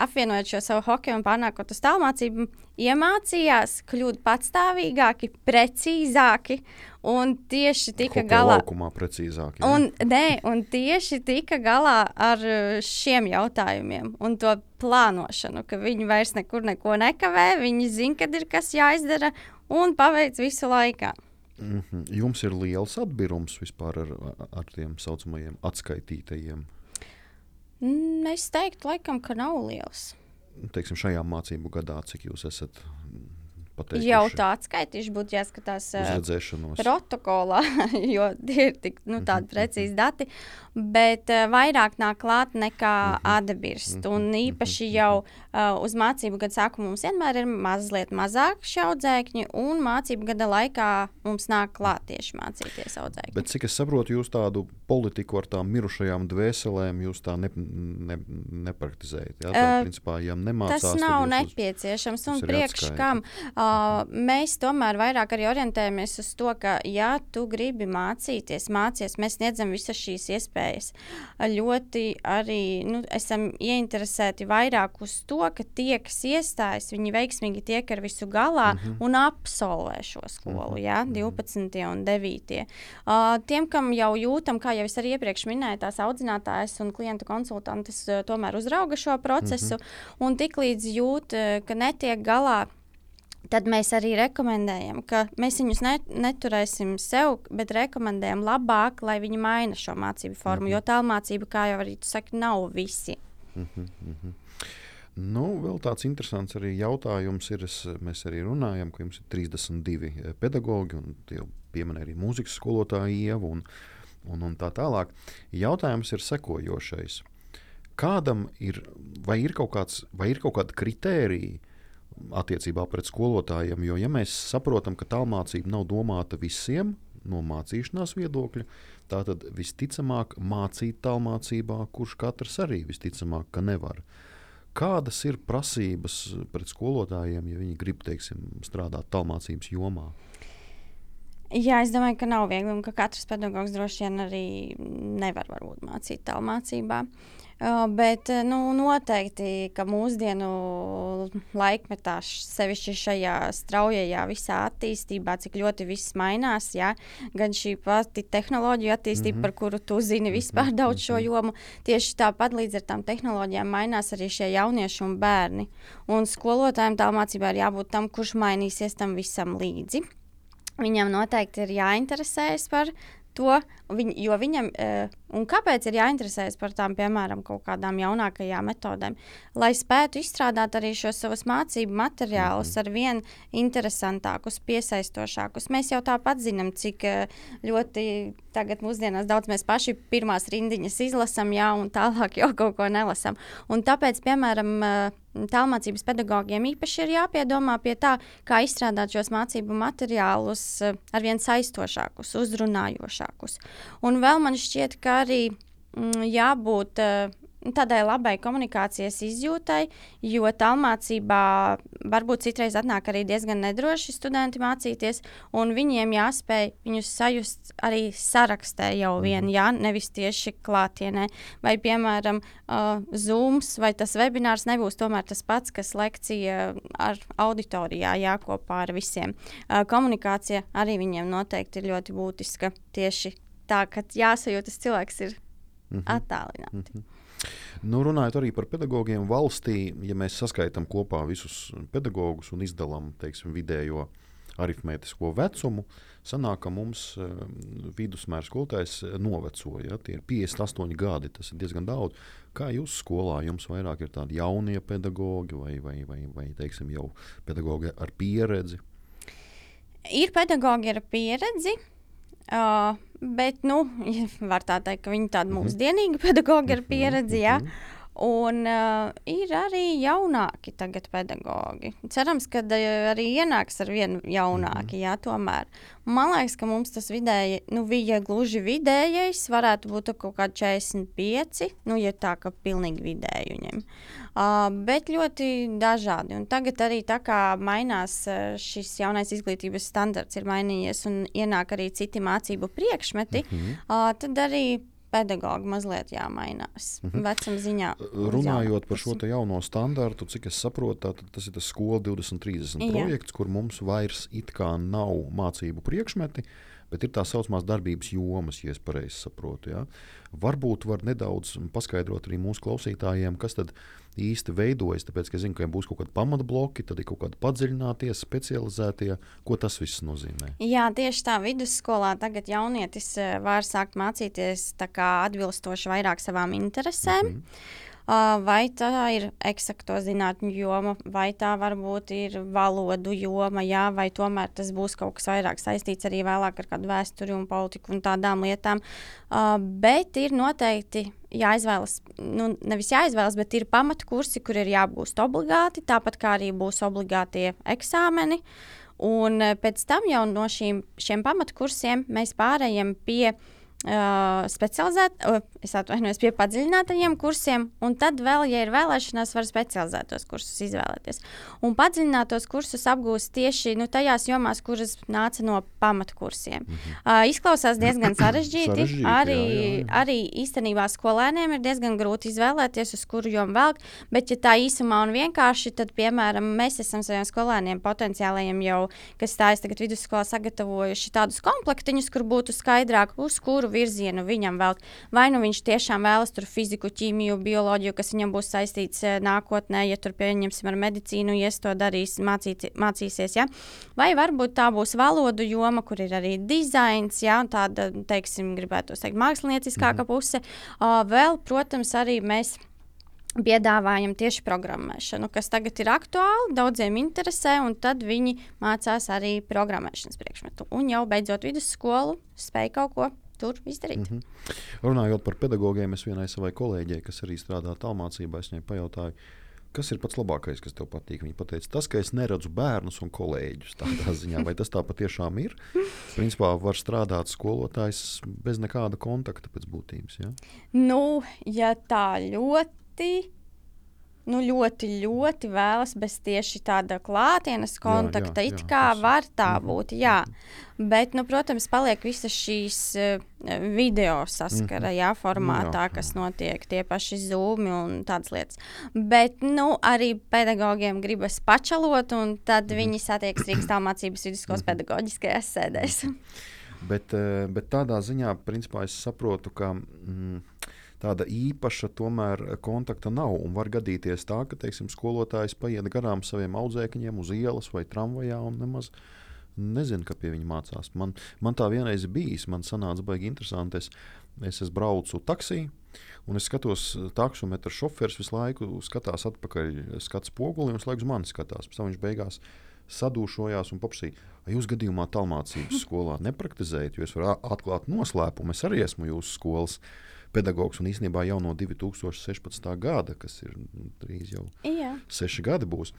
apvienojot šo savu hokeju un pārnākot uz tālmācību, iemācījās kļūt patstāvīgāki, precīzāki un tieši tika Hokeja galā. Laukumā precīzāk. Jā. Un, nē, un tieši tika galā ar šiem jautājumiem un to plānošanu, ka viņi vairs nekur neko nekavē, viņi zina, kad ir kas jāizdara un paveic visu laikā. Mm -hmm. Jums ir liels atbīrums vispār ar, ar tiem saucamajiem atskaitītajiem. Mm, es teiktu, laikam, ka nav liels. Teiksim, šajā mācību gadā, cik jūs esat pateikuši? Jau tā atskaitīšu, būtu jāskatās protokolā, jo tie ir tik nu, tādi mhm, precīzi mhm. dati. Bet vairāk nāk klāt nekā -huh. atbirst. Un īpaši jau uh, uz mācību gada sākuma mums vienmēr ir mazliet mazāk šie audzēkņi, un mācību gada laikā mums nāk klāt tieši mācīties audzēkņi. Bet cik es saprotu, jūs tādu politiku ar tām mirušajām dvēselēm jūs tā ne, ne, nepraktizējat. Ja? Tā, uh, principā, ja nemācās, tas nav nepieciešams un priekš kam. Uh, mēs tomēr vairāk arī orientējamies uz to, ka, ja tu gribi mācīties, mācies, mēs sniedzam visas šīs iespējas. Ļoti arī nu, esam ieinteresēti vairāk uz to, ka tie, kas iestājas, viņi veiksmīgi tiek ar visu galā mm -hmm. un absolvē šo skolu, mm -hmm. ja, 12. un 9. Uh, tiem, kam jau jūtam, kā jau es arī iepriekš minēju, tās audzinātājas un klientu konsultantes uh, tomēr uzrauga šo procesu, mm -hmm. un tiklīdz jūt, uh, ka netiek galā tad mēs arī rekomendējam, ka mēs viņus ne, neturēsim sev, bet rekomendējam labāk, lai viņi maina šo mācību formu. Mm -hmm. Jo tālmācība, kā jau arī tu saki, nav visi. Mm -hmm. Nu, vēl tāds interesants arī jautājums ir, es, mēs arī runājam, ka jums ir 32 eh, pedagoģi, un jau pieminēja arī mūzikas skolotāja Ieva un, un, un tā tālāk. Jautājums ir sekojošais. Kādam ir, vai ir kaut, kāds, vai ir kaut kāda kritērija, attiecībā pret skolotājiem. Jo, ja mēs saprotam, ka tālmācība nav domāta visiem no mācīšanās viedokļa, tad visticamāk mācīt tālmācībā, kurš katrs arī visticamāk, nevar. Kādas ir prasības pret skolotājiem, ja viņi grib teiksim, strādāt tālmācības jomā? Jā, es domāju, ka nav viegli ka katrs pedagogs droši vien arī nevar varbūt, mācīt tālmācībā. Bet nu, noteikti, ka mūsdienu laikmetā, sevišķi šajā straujajā visā attīstībā, cik ļoti viss mainās, ja? gan šī pati tehnoloģija attīstība, mm -hmm. par kuru tu zini mhm, vispār mm -hmm. daudz šo mhm. jomu, tieši tāpat līdz ar tām tehnoloģijām mainās arī šie jaunieši un bērni. Un skolotājiem tā mācībā ir jābūt tam, kurš mainīsies tam visam līdzi. Viņam noteikti ir jāinteresējas par to, viņ, jo viņam, uh, un kāpēc ir jāinteresējas par tām, piemēram, kaut kādām jaunākajām metodēm, lai spētu izstrādāt arī šos savus mācību materiālus mm -hmm. ar vien interesantākus, piesaistošākus. Mēs jau tāpat zinām, cik ļoti tagad mūsdienās daudz mēs paši pirmās rindiņas izlasām, jā, un tālāk jau kaut ko nelasām. Un tāpēc, piemēram, tālmācības pedagogiem īpaši ir jāpiedomā pie tā, kā izstrādāt šos mācību materiālus ar vien saistošākus, uzrunājošākus. Un vēl man šķiet, ka arī mm, jābūt uh, tādai labai komunikācijas izjūtai, jo tālmācībā varbūt citreiz atnāk arī diezgan nedroši studenti mācīties, un viņiem jāspēj viņus sajust arī sarakstē jau mhm. vien, jā, nevis tieši klātienē. Vai, piemēram, uh, Zooms vai tas webinārs nebūs tomēr tas pats, kas lekcija ar auditorijā, jā, kopā ar visiem. Uh, komunikācija arī viņiem noteikti ir ļoti būtiska tieši tā, ka jāsajūt, tas cilvēks ir mm -hmm. attālināti. Mm -hmm. Nu, runājot arī par pedagogiem valstī, ja mēs saskaitām kopā visus pedagogus un izdalām teiksim, vidējo aritmētisko vecumu, sanāk, ka mums uh, vidusmēra skolotājs novecoja. Ja? Tie ir 58 gadi, tas ir diezgan daudz. Kā jūs skolā jums vairāk ir tādi jaunie pedagogi vai, vai, vai, vai teiksim, jau pedagogi ar pieredzi? Ir pedagogi ar pieredzi, Uh, bet, nu, var tā teikt, ka viņi tādi mm -hmm. mūsdienīgi pedagogi ar mhm, pieredzi. Ja? Mm -hmm. Un uh, ir arī jaunāki tagad pedagogi. Cerams, ka uh, arī ienāks ar vienu jaunāki, mm -hmm. jā, tomēr. Man liekas, ka mums tas vidēji, nu, bija gluži vidējais, varētu būt kaut kādi 45, nu, ja tā kā pilnīgi vidēji viņiem. Uh, bet ļoti dažādi. Un tagad arī tā kā mainās uh, šis jaunais izglītības standarts, ir mainījies un ienāk arī citi mācību priekšmeti, mm -hmm. uh, tad arī pedagogi mazliet jāmainās. Mm -hmm. Vecuma ziņā. Runājot par šo jauno standartu, cik es saprotu, tas ir tas skola 2030 Jā. projekts, kur mums vairs it kā nav mācību priekšmeti. bet ir tā saucamās darbības jomas, ja es pareizi saprotu. Ja? Varbūt var nedaudz paskaidrot arī mūsu klausītājiem, kas tad īsti veidojas. Tāpēc, ka es zinu, ka būs kaut kādi pamatbloki, tad ir kaut kādi padziļinātie, specializētie. Ko tas viss nozīmē? Jā, tieši tā vidusskolā tagad jaunietis eh, var sākt mācīties atbilstoši vairāk savām interesēm. Mm -hmm. Vai tā ir eksakto zinātņu joma, vai tā varbūt ir valodu joma, jā, vai tomēr tas būs kaut kas vairāk saistīts arī vēlāk ar kādu vēsturi un politiku un tādām lietām. Bet ir noteikti jāizvēlas, nu, nevis jāizvēlas, bet ir pamatkursi, kur ir jābūt obligāti, tāpat kā arī būs obligātie eksāmeni. Un pēc tam jau no šīm, šiem pamatkursiem mēs pārējām pie uh, Uh, specializēt, uh, es atvainojos pie padziļinātajiem kursiem, un tad vēl, ja ir vēlēšanās, var specializētos kursus izvēlēties. Un padziļinātos kursus apgūst tieši nu, tajās jomās, kuras nāca no pamatkursiem. Mm -hmm. uh, izklausās diezgan sarežģīti. sarežģīti arī, jā, jā, arī īstenībā skolēniem ir diezgan grūti izvēlēties, uz kuru jomu velk, bet, ja tā īsumā un vienkārši, tad, piemēram, mēs esam saviem skolēniem potenciālajiem jau, kas stājas tagad vidusskolā, sagatavojuši tādus komplektiņus, kur būtu skaidrāk, uz kuru virzienu viņam vēl. Vai nu viņš tiešām vēlas tur fiziku, ķīmiju, bioloģiju, kas viņam būs saistīts eh, nākotnē, ja tur pieņemsim ar medicīnu, ja to darīs, mācīt, mācīsies. Ja? Vai varbūt tā būs valodu joma, kur ir arī dizains, ja? tāda, teiksim, gribētu teikt, mākslinieckāka mhm. puse. Uh, vēl, protams, arī mēs piedāvājam tieši programmēšanu, kas tagad ir aktuāli, daudziem interesē, un tad viņi mācās arī programmēšanas priekšmetu. Un jau beidzot vidusskolu, spēj kaut ko tur izdarīt. Mm -hmm. Runājot par pedagogiem, es vienai savai kolēģei, kas arī strādā tālmācībā, es viņai pajautāju, kas ir pats labākais, kas tev patīk. Viņa teica, tas, ka es neredzu bērnus un kolēģus tādā ziņā, vai tas tā patiešām ir. Principā var strādāt skolotājs bez nekāda kontakta pēc būtības. Ja? Nu, ja tā ļoti nu, ļoti, ļoti vēlas bez tieši tāda klātienes kontakta. Jā, jā, jā, it kā tas... var tā mhm. būt, jā. Bet, nu, protams, paliek visas šīs uh, video saskara, mm -hmm. jā, formātā, jā, kas notiek tie paši zūmi un tādas lietas. Bet, nu, arī pedagogiem gribas pačalot, un tad mm -hmm. viņi satiekas Rīgas tālmācības vidusskolas mm -hmm. pedagoģiskajās sēdēs. bet, uh, bet tādā ziņā, principā, es saprotu, ka. Mm, tāda īpaša tomēr kontakta nav. Un var gadīties tā, ka teiksim, skolotājs paiet garām saviem audzēkņiem uz ielas vai tramvajā un nemaz nezinu, ka pie viņa mācās. Man, man tā vienreiz bijis, man sanāca baigi interesanti. Es, es, es braucu taksī. Un es skatos, taksometra šoferis visu laiku skatās atpakaļ, skats spoguli un visu laiku uz mani skatās. Pēc tam viņš beigās sadūšojās un paprasīja, vai jūs gadījumā tālmācības skolā nepraktizējat, jo es varu atklāt noslēpumu. Es arī esmu jūsu skolas pedagogs un īstenībā jau no 2016. gada, kas ir nu, drīz jau jā. seši gadi būs.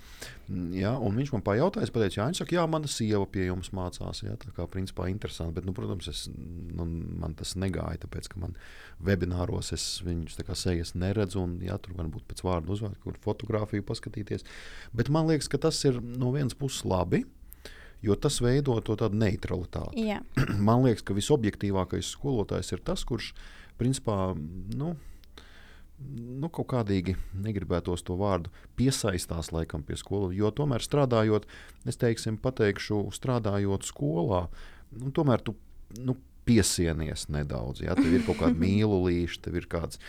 Mm, jā, viņš man pajautāja, es pateicu, jā, viņš saka, jā, mana sieva pie jums mācās. Jā, tā kā principā interesanti, bet, nu, protams, es, nu, man tas negāja, tāpēc, ka man webināros es viņus tā kā sejas neredzu, un jā, tur varbūt pēc vārdu uzvārdu, kur fotografiju paskatīties. Bet man liekas, ka tas ir no vienas puses labi jo tas veido to tādu neutralitāti. Man liekas, ka visobjektīvākais skolotājs ir tas, kurš principā, nu, nu, kaut kādīgi negribētos to vārdu piesaistās laikam pie skolas. Jo tomēr strādājot, es teiksim, pateikšu, strādājot skolā, nu, tomēr tu nu, piesienies nedaudz. Ja? Tev ir kaut kāda mīlulīša, tev ir kāds.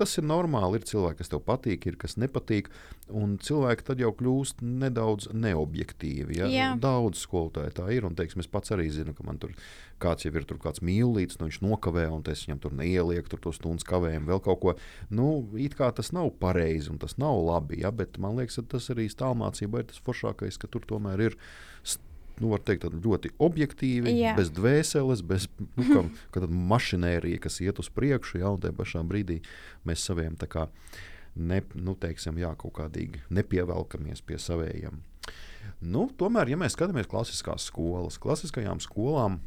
Tas ir normāli. Ir cilvēki, kas tev patīk, ir kas nepatīk. Un cilvēki tad jau kļūst nedaudz neobjektīvi. Ja? Jā. Daudz skolotāju tā ir. Un, teiksim, es pats arī zinu, ka man tur kāds jau ir tur kāds mīlīts, nu, viņš nokavē, un es viņam tur neielieku tur to stundu kavējumu, vēl kaut ko. Nu, it kā tas nav pareizi un tas nav labi, ja? bet man liekas, tas arī stāvmācībā ir tas foršākais, ka tur tomēr ir nu, teikt, ļoti objektīvi, Jā. bez dvēseles, bez nu, kā, mašinērija, kas iet uz priekšu, ja, un tajā pašā brīdī mēs saviem kā, ne, nu, teiksim, jā, kaut kādīgi nepievelkamies pie saviem. Nu, tomēr, ja mēs skatāmies klasiskās skolas, klasiskajām skolām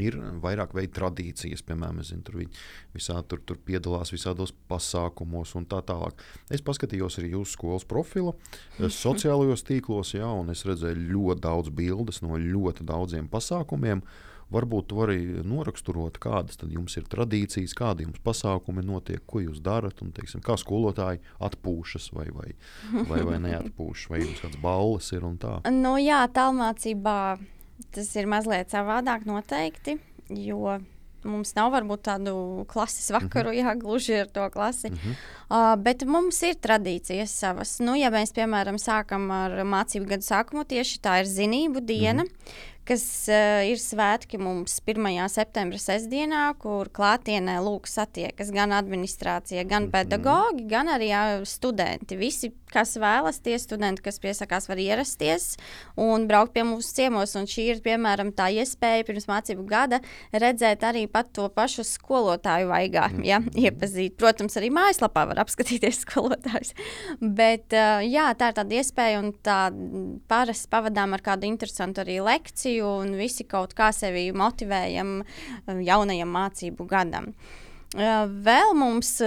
ir vairāk veidu tradīcijas, piemēram, zinu, tur viņi visā tur, tur piedalās visādos pasākumos un tā tālāk. Es paskatījos arī jūsu skolas profilu, eh, sociālajos tīklos, jā, un es redzēju ļoti daudz bildes no ļoti daudziem pasākumiem. Varbūt tu vari noraksturot, kādas jums ir tradīcijas, kādi jums pasākumi notiek, ko jūs darat, un teiksim, kā skolotāji atpūšas vai, vai, vai, vai neatpūšas, vai jums kāds balles ir un tā. Nu, jā, tālmācībā tas ir mazliet savādāk noteikti, jo mums nav varbūt tādu klases vakaru, mm -hmm. jā, gluži ar to klasi. Mm -hmm. uh, bet mums ir tradīcijas savas. Nu, ja mēs, piemēram, sākam ar mācību gadu sākumu, tieši tā ir zinību diena. Mm -hmm kas uh, ir svētki mums 1. septembra sestdienā, kur klātienē lūk satiekas gan administrācija, gan mm -hmm. pedagogi, gan arī jā, studenti. Visi, kas vēlas, tie studenti, kas piesakās, var ierasties un braukt pie mums ciemos. Un šī ir, piemēram, tā iespēja pirms mācību gada redzēt arī pat to pašu skolotāju vaigā, mm -hmm. ja, iepazīt. Protams, arī mājaslapā var apskatīties skolotājus. Bet uh, jā, tā ir tāda iespēja un tā parasti pavadām ar kādu interesantu arī lekciju lekciju un visi kaut kā sevi motivējam um, jaunajam mācību gadam. Uh, vēl mums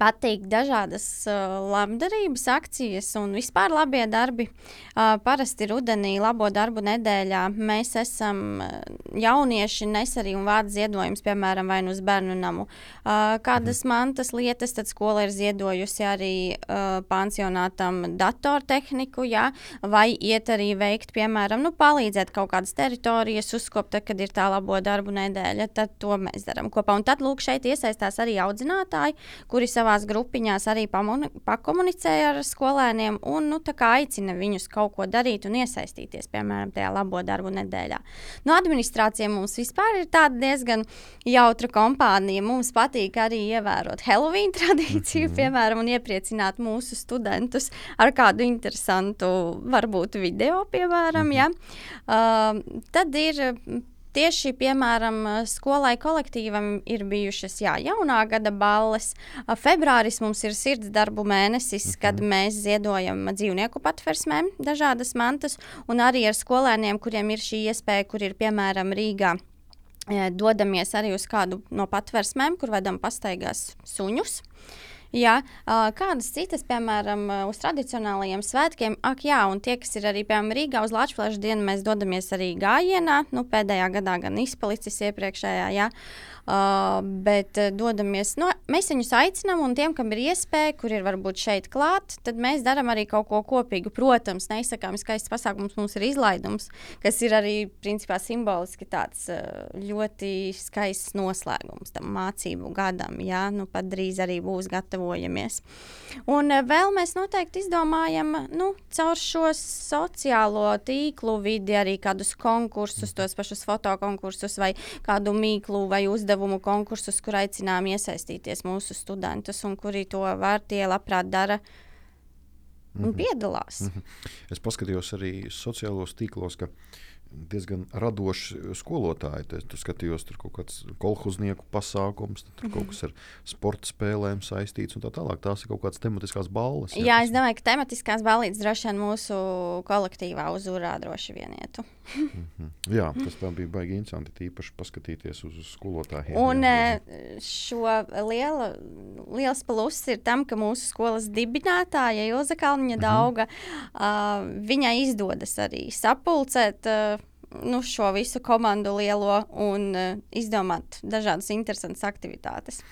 patīk dažādas uh, labdarības akcijas un vispār labie darbi. Uh, parasti rudenī, labo darbu nedēļā, mēs esam uh, jaunieši nes arī un vārdu ziedojums, piemēram, vai nu uz bērnu namu. Uh, kādas mhm. mantas lietas, tad skola ir ziedojusi arī uh, pansionātam datortehniku, jā, vai iet arī veikt, piemēram, nu, palīdzēt kaut kādas teritorijas uzkopt, kad ir tā labo darbu nedēļa, tad to mēs darām kopā. Un tad, lūk, šeit iesaistās arī audzinātāji, kuri savā savās grupiņās arī pakomunicēja ar skolēniem un nu, aicina viņus kaut ko darīt un iesaistīties, piemēram, tajā labo darbu nedēļā. No administrācija mums vispār ir diezgan jautra kompānija. Mums patīk arī ievērot Halloween tradīciju, mm -hmm. piemēram, un iepriecināt mūsu studentus ar kādu interesantu, varbūt video, piemēram. Mm -hmm. ja? uh, tad ir Tieši, piemēram, skolai kolektīvam ir bijušas jā, jaunā gada balles. Februāris mums ir sirds darbu mēnesis, mhm. kad mēs ziedojam dzīvnieku patversmēm dažādas mantas, un arī ar skolēniem, kuriem ir šī iespēja, kur ir piemēram Rīgā. Dodamies arī uz kādu no patversmēm, kur vedam pastaigās suņus. Jā, kādas citas, piemēram, uz tradicionālajiem svētkiem, ak, jā, un tie, kas ir arī, piemēram, Rīgā uz Latvijas dienu, mēs dodamies arī gājienā, nu, pēdējā gadā gan izpalicis iepriekšējā, jā. Uh, bet uh, dodamies, no, mēs viņus aicinām, un tiem, kam ir iespēja, kur ir varbūt šeit klāt, tad mēs darām arī kaut ko kopīgu. Protams, neizsakām skaists pasākums, mums ir izlaidums, kas ir arī principā simboliski tāds uh, ļoti skaists noslēgums tam mācību gadam. Jā, nu pat drīz arī būs gatavojamies. Un uh, vēl mēs noteikti izdomājam nu, caur šo sociālo tīklu vidi arī kādus konkursus, tos pašus fotokonkursus vai kādu mīklu vai uzdevumu uzdevumu konkursus, kur aicinām iesaistīties mūsu studentus, un kuri to var, tie labprāt dara. Un mm -hmm. piedalās. Mm -hmm. Es paskatījos arī sociālos tīklos, ka uh, diezgan radoši skolotāji. Te, tur skatījos, tur kaut kāds kolhoznieku pasākums, tur kaut kas ar sporta spēlēm saistīts un tā tālāk. Tās ir kaut kādas tematiskās balles. Jā, jā es domāju, ka tematiskās balītes droši vien mūsu kolektīvā uzurā droši vien ietu. mm -hmm. Jā, tas bija baigi interesanti, tīpaši paskatīties uz skolotājiem. Un jā, jā. šo liela, liels pluss ir tam, ka mūsu skolas dibinātāja Ilza Kalniņa. Dauga, mm -hmm. uh, viņai izdodas arī sapulcēt uh, nu, šo visu komandu lielo un uh, izdomāt dažādas interesantas aktivitātes.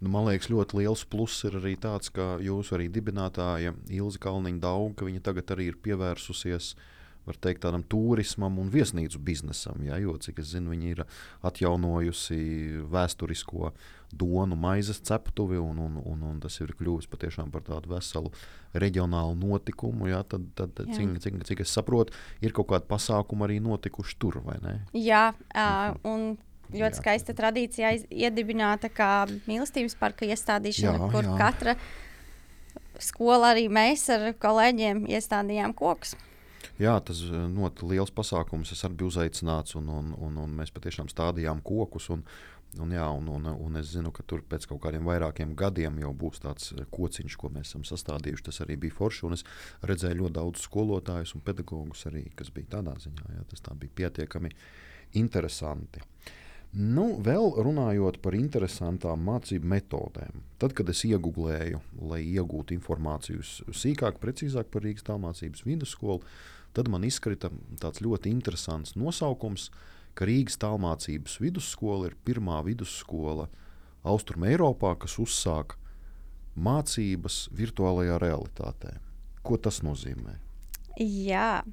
Nu, man liekas, ļoti liels pluss ir arī tāds, ka jūsu dibinātāja Ilza Kalniņa Dauga, ka viņa tagad arī ir pievērsusies var teikt, tādam turismam un viesnīcu biznesam. Ja, jo, cik es zinu, viņi ir atjaunojusi vēsturisko donu maizes ceptuvi, un, un, un, un tas ir kļuvis patiešām par tādu veselu reģionālu notikumu. Ja, tad, tad cik, cik, cik es saprotu, ir kaut kādi pasākumi arī notikuši tur, vai ne? Jā, uh, un ļoti jā. skaista tradīcija iedibināta kā mīlestības parka iestādīšana, jā, kur jā. katra skola arī mēs ar kolēģiem iestādījām kokus. Jā, tas ļoti liels pasākums. Es arī biju uzaicināts, un, un, un, un mēs patiešām stādījām kokus. Un, Un, jā, un, un, un es zinu, ka tur pēc kaut kādiem vairākiem gadiem jau būs tāds kociņš, ko mēs esam sastādījuši. Tas arī bija forši. Es redzēju ļoti daudz skolotājus un pedagogus arī, kas bija tādā ziņā. Jā, tas bija pietiekami interesanti. Nu, vēl runājot par interesantām mācību metodēm. Tad, kad es iegūlēju, lai iegūtu informāciju sīkāk, precīzāk par Rīgas tālmācības vidusskolu, tad man izkrita tāds ļoti interesants nosaukums, ka Rīgas tālmācības vidusskola ir pirmā vidusskola Austrum Eiropā, kas uzsāk mācības virtuālajā realitātē. Ko tas nozīmē? Jā,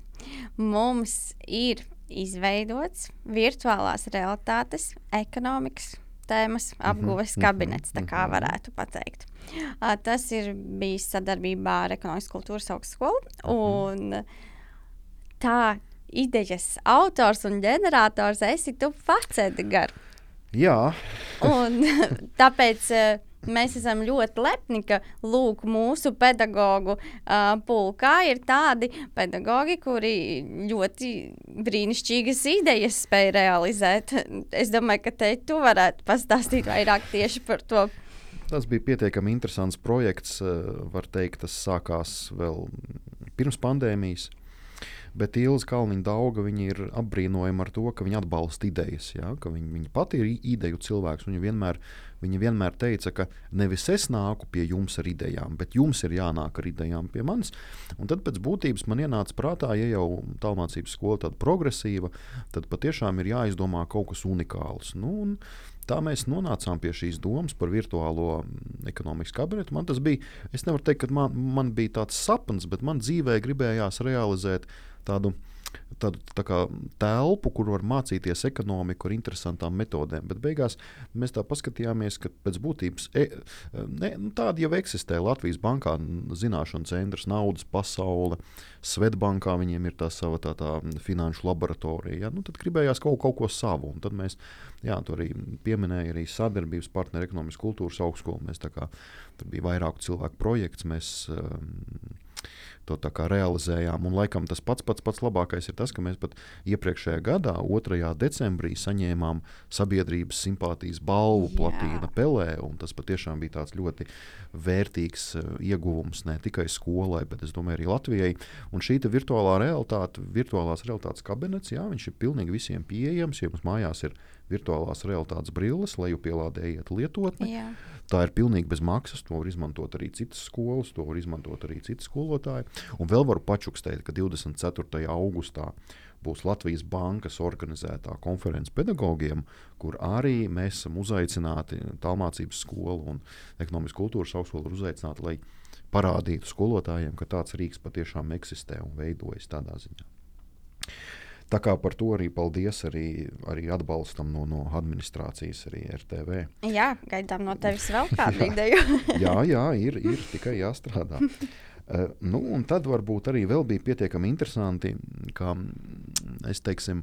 mums ir izveidots virtuālās realitātes, ekonomikas tēmas apguves mhm, kabinets, tā kā mhm. varētu pateikt. Uh, tas ir bijis sadarbībā ar Ekonomikas kultūras augstskolu. Mhm. Un tā idejas autors un ģenerators esi tu pats, Edgars. Jā, Un tāpēc uh, mēs esam ļoti lepni, ka lūk, mūsu pedagoģu uh, pulkā ir tādi pedagoģi, kuri ļoti brīnišķīgas idejas spēj realizēt. Es domāju, ka te tu varētu pastāstīt vairāk tieši par to. tas bija pietiekami interesants projekts. eh, Var teikt, tas sākās vēl pirms pandēmijas. Bet Ilza Kalniņa Dauga ir apbrīnojama ar to, ka viņa atbalsta idejas. Ja? Viņa, viņa pati ir ideju cilvēks. Viņa vienmēr, viņa vienmēr teica, ka nevis es nāku pie jums ar idejām, bet jums ir jānāk ar idejām pie manis. Un tad pēc būtības man ienāca prātā, ja jau tālmācības skola tāda progresīva, tad patiešām ir jāizdomā kaut kas unikāls. Nu, un Tā mēs nonācām pie šīs domas par virtuālo mm, ekonomikas kabinetu. Man tas bija, es nevaru teikt, ka man, man bija tāds sapnis, bet man dzīvē gribējās realizēt tādu, tādu tā kā telpu, kur var mācīties ekonomiku ar interesantām metodēm. Bet beigās mēs tā paskatījāmies, ka pēc būtības e, ne, nu, tāda jau eksistē Latvijas bankā, zināšanu centrs, naudas pasaule. Svetbankā viņiem ir tā sava tā, tā finanšu laboratorija. Ja? Nu, tad gribējās kaut, kaut ko savu. Un tad mēs jā, tur arī pieminējām arī sadarbības partneri ekonomikas kultūras augstskolu. Mēs kā tur bija vairāku cilvēku projekts. Mēs, um, To realizējām. Un, laikam, tas pats, pats, pats labākais ir tas, ka mēs pat iepriekšējā gadā, 2. decembrī, saņēmām sabiedrības simpātijas balvu Jā. platīna Pelē. Tas patiešām bija tāds ļoti vērtīgs uh, ieguvums ne tikai skolai, bet es domāju, arī Latvijai. Un šī virtuālā realitāte, virtuālās realitātes kabinets, jā, viņš ir pilnīgi visiem pieejams. Ja mums mājās ir virtuālās realitātes brilles, lai jau pielādējiet lietotni, Jā. Tā ir pilnīgi bez maksas. To var izmantot arī citas skolas, to var izmantot arī citi skolotāji. Un vēl varu pačukstēt, ka 24. augustā būs Latvijas Bankas organizētā konference pedagogiem, kur arī mēs esam uzaicināti. Tālmācības skola un ekonomikas kultūras augstskola ir uzaicināta, lai parādītu skolotājiem, ka tāds rīks patiešām eksistē un veidojas tādā ziņā. Tā kā par to arī paldies arī, arī atbalstam no, no administrācijas, arī RTV. Jā, gaidām no tevis vēl kādu ideju. jā, jā, ir, ir tikai jāstrādā. Uh, nu, un tad varbūt arī bija pietiekami interesanti, ka mm, es teiksim,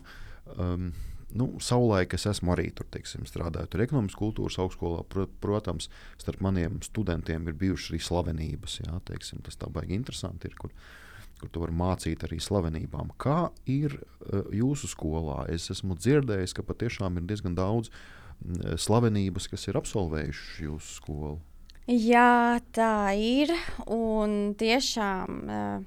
um, nu, savulaik es esmu arī tur teiksim, strādājis. Tur ekonomikas kultūras augstskolā, pro, protams, starp maniem studentiem ir bijušas arī slavenības. Jā, teiksim, tas tā baigi interesanti ir. Kur, kur tu vari mācīt arī slavenībām. Kā ir uh, jūsu skolā? Es esmu dzirdējis, ka patiešām ir diezgan daudz mm, slavenības, kas ir absolvējušas jūsu skolu. Jā, tā ir. Un tiešām uh,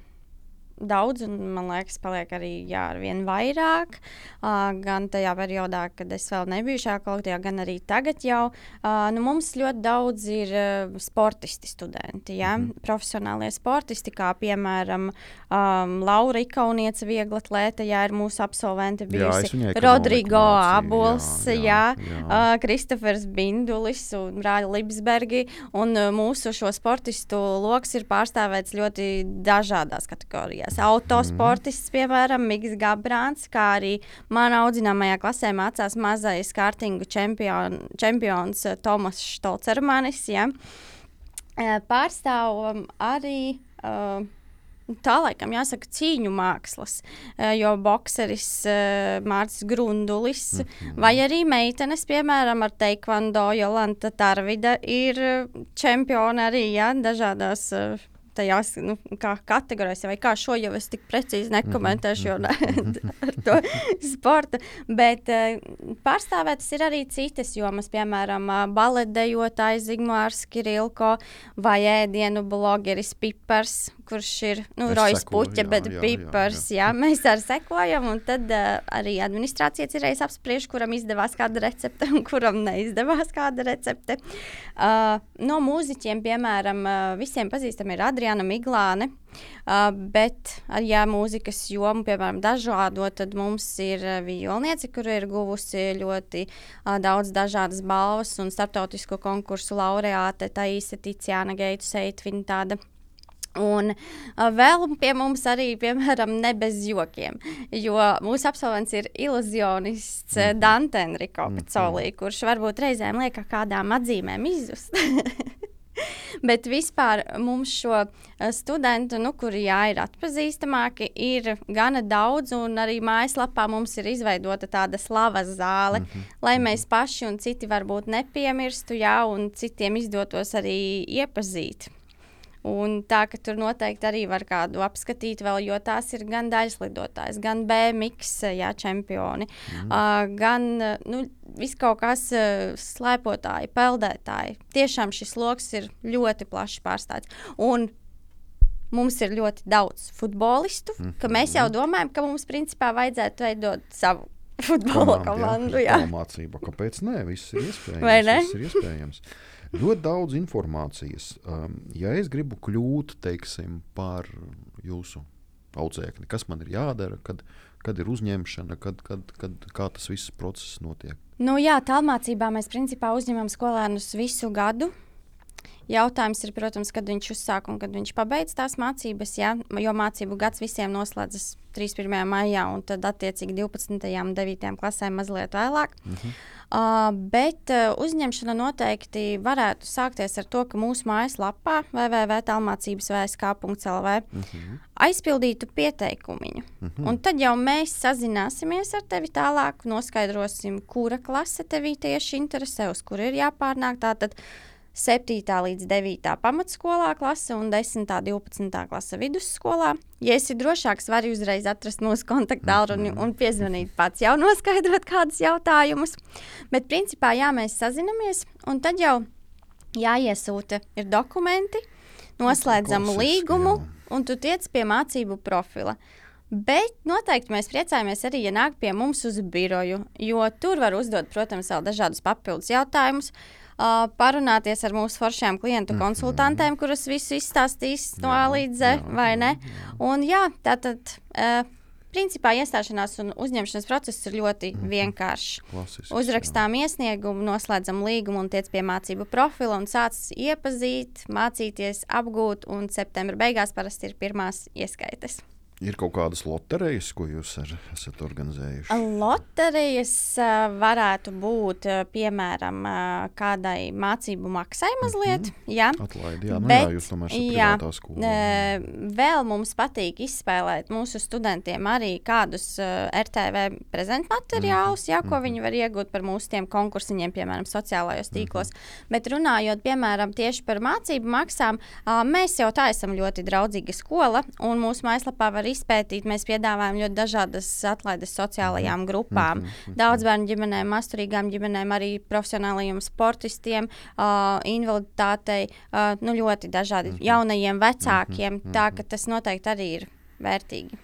daudz, un man liekas, paliek arī jā, ar vien vairāk. Uh, gan tajā periodā, kad es vēl nebiju šajā kolektīvā, gan arī tagad jau. Uh, nu, mums ļoti daudz ir uh, sportisti, studenti, ja? mm -hmm. profesionālie sportisti, kā piemēram um, Laura Ikaunieca, viegla atlēta, jā, ir mūsu absolventi bijusi. ekonomiku Rodrigo Abols, jā, jā, jā, jā. jā. Uh, Kristofers Bindulis un Rāļa Libsbergi. Un uh, mūsu šo sportistu lokus ir pārstāvēts ļoti dažādās kategorijās. Autosportists, piemēram, Mikls Gabrāns, kā arī manā audzināmajā klasē mācās mazais kārtingu čempion, čempions uh, Tomas Štolcermanis. Ja. Uh, Pārstāv um, arī. Uh, Tā laikam jāsaka cīņu mākslas, eh, jo bokseris Mārcis Grundulis mm -hmm. vai arī meitenes, piemēram, ar Teikvando Jolanta Tarvida ir eh, čempioni arī ja, dažādās. Tajās nu, kategorijās, vai kā šo jau es tik precīzi nekomentēšu, jo ne, ar to sporta. Bet uh, pārstāvētas ir arī citas jomas, piemēram, uh, baletdejotājs Zigmārs Kirilko vai ēdienu blogeris Pipars, kurš ir nu, Rojas Puķa, jā, bet jā, jā, Pipars. Jā, mēs arī sekojam, un tad uh, arī administrācija cerēs apspriež, kuram izdevās kāda recepte un kuram neizdevās kāda recepte. Uh, no mūziķiem, piemēram, uh, visiem pazīstami ir Adriana Miglāne. Uh, bet, jā, mūzikas jomu, piemēram, dažādo, tad mums ir violniece, kur ir guvusi ļoti uh, daudz dažādas balvas un starptautisko konkursu laureāte. Tā īsa Ticijāna Geitu Seitvina tāda Un vēl pie mums arī, piemēram, ne bez jokiem, jo mūsu absolvents ir iluzionists mm -hmm. Dante Enrico mm -hmm. kurš varbūt reizēm liek kādām atzīmēm izzust. Bet vispār mums šo studentu, nu, kuri jā, ir atpazīstamāki, ir gana daudz. Un arī mājaslapā mums ir izveidota tāda slavas zāle, mm -hmm. lai mēs paši un citi varbūt nepiemirstu, jā, un citiem izdotos arī iepazīt Un tā ka tur noteikti arī var kādu apskatīt, vēl, jo tās ir gan daļslidotājs, gan BMX jā, čempioni, mm. uh, gan nu, viskaut kas uh, slēpotāji, peldētāji. Tiešām šis lokus ir ļoti plaši pārstāvts. Un mums ir ļoti daudz futbolistu, mm -hmm. ka mēs jau domājam, ka mums principā vajadzētu veidot savu futbola komandu. Jā, jā. mācība. Kāpēc nē? Viss ir iespējams. Vai ne? Viss ir iespējams. Ļoti daudz informācijas. Um, ja es gribu kļūt teiksim, par jūsu audzēkni, kas man ir jādara, kad, kad ir uzņemšana, kad, kad, kad, kā tas viss process notiek? Nu, jā, tālmācībā mēs principā uzņemam skolēnus visu gadu. Jautājums ir, protams, kad viņš uzsāk un kad viņš pabeidz tās mācības. Ja? Jo mācību gads visiem noslēdzas 31. maijā, un tad attiecīgi 12. un 9. klasē mazliet vēlāk. Uh -huh. Uh, bet uh, uzņemšana noteikti varētu sākties ar to, ka mūsu mājaslapā www.tālmācības.lv uh -huh. aizpildītu pieteikumu. Uh -huh. Un tad jau mēs sazināsimies ar tevi tālāk, noskaidrosim, kura klase tevi tieši interesē, uz kur ir jāpārnāk. Tātad 7. līdz 9. pamatskolā klase un 10. un 12. klase vidusskolā. Ja esi drošāks, vari uzreiz atrast mūsu kontaktdaļru un, un piezvanīt pats, jau noskaidrot kādus jautājumus. Bet, principā, jā, mēs sazinamies, un tad jau jāiesūta ir dokumenti, noslēdzam Klasiski, līgumu, jā. un tu tiec pie mācību profila. Bet noteikti mēs priecājamies arī, ja nāk pie mums uz biroju, jo tur var uzdot, protams, vēl dažādus papildus jautājumus. Uh, parunāties ar mūsu foršajām klientu mhm. konsultantēm, kuras visu izstāstīs no A līdz Z, vai ne? Un jā, tātad. Uh, Principā iestāšanās un uzņemšanas process ir ļoti mm -hmm. vienkāršs. Klasisks, Uzrakstām jā. iesniegumu, noslēdzam līgumu un tiec pie mācību profila un sāc iepazīt, mācīties, apgūt. Un septembra beigās parasti ir pirmās ieskaites. Ir kaut kādas loterijas, ko jūs ar, esat organizējuši? Loterijas varētu būt piemēram kādai mācību maksai mazliet. Mm -hmm. Jā, Atlaidi, jā, nu, Bet, jā jūs tomēr esat privātā skola. Uh, vēl mums patīk izspēlēt mūsu studentiem arī kādus RTV prezentmateriālus, mm -hmm. jā, ko mm -hmm. viņi var iegūt par mūsu tiem konkursiņiem, piemēram, sociālajos mhm. tīklos. Mm -hmm. Bet runājot, piemēram, tieši par mācību maksām, mēs jau tā esam ļoti draudzīga skola un mūsu mājaslapā var izpētīt, mēs piedāvājam ļoti dažādas atlaides sociālajām mhm. grupām. Mm -hmm. Daudz bērnu ģimenēm, masturīgām ģimenēm, arī profesionālajiem sportistiem, uh, invaliditātei, uh, nu, ļoti dažādi jaunajiem vecākiem. Tā ka tas noteikti arī ir vērtīgi.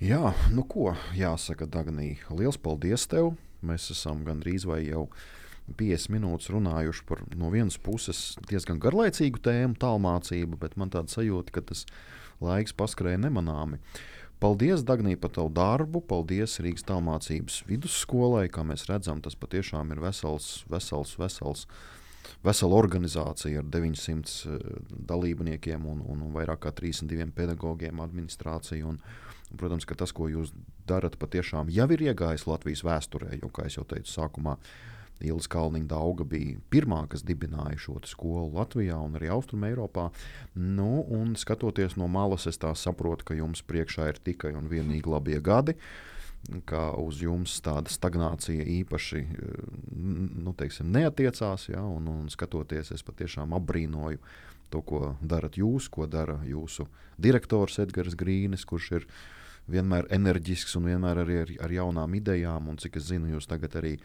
Jā, nu ko jāsaka, Dagnī, liels paldies tev! Mēs esam gandrīz vai jau 50 minūtes runājuši par no vienas puses diezgan garlaicīgu tēmu, tālmācību, bet man tāda sajūta, ka tas ir laiks paskrēja nemanāmi. Paldies, Dagnī, par tavu darbu. Paldies Rīgas tālmācības vidusskolai. Kā mēs redzam, tas patiešām ir vesels, vesels, vesels. Vesela organizācija ar 900 uh, dalībniekiem un, un, vairāk kā 32 pedagogiem, administrāciju. Un, un, protams, ka tas, ko jūs darat, patiešām jau ir iegājis Latvijas vēsturē, jo, kā jau teicu, sākumā uh, Ilza Kalniņa Dauga bija pirmā, kas dibināja šo skolu Latvijā un arī Austrumē Eiropā. Nu, un skatoties no malas, es saprotu, ka jums priekšā ir tikai un vienīgi labie gadi. Kā uz jums tāda stagnācija īpaši nu, teiksim, neatiecās, ja, un, un skatoties, es patiešām apbrīnoju to, ko darat jūs, ko dara jūsu direktors Edgars Grīnis, kurš ir vienmēr enerģisks un vienmēr arī ar, ar jaunām idejām. Un, cik es zinu, jūs tagad arī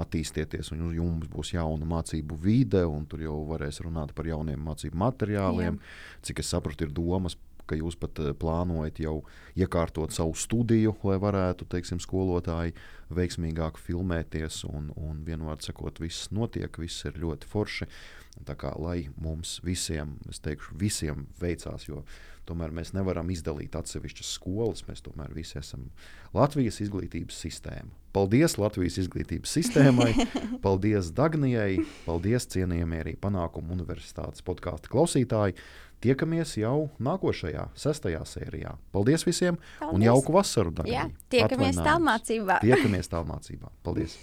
attīstīties, un jums būs jauna mācību vide, un tur jau varēs runāt par jauniem mācību materiāliem. Jā. Cik es saprotu, ir domas ka jūs pat eh, plānojat jau iekārtot savu studiju, lai varētu teiksim, skolotāji veiksmīgāk filmēties. Un, un vienmēr sakot, viss notiek, viss ir ļoti forši. Tā kā lai mums visiem, es teikšu, visiem veicās, jo tomēr mēs nevaram izdalīt atsevišķas skolas. Mēs tomēr visi esam Latvijas izglītības sistēma. Paldies Latvijas izglītības sistēmai, paldies Dagnijai, paldies cienījamie arī panākumu universitātes podkāstu klausītāji. tiekamies jau nākošajā, sestajā sērijā. Paldies visiem un Paldies. jauku vasaru! Darbie. Jā, tiekamies tālmācībā. Tiekamies tālmācībā. Paldies!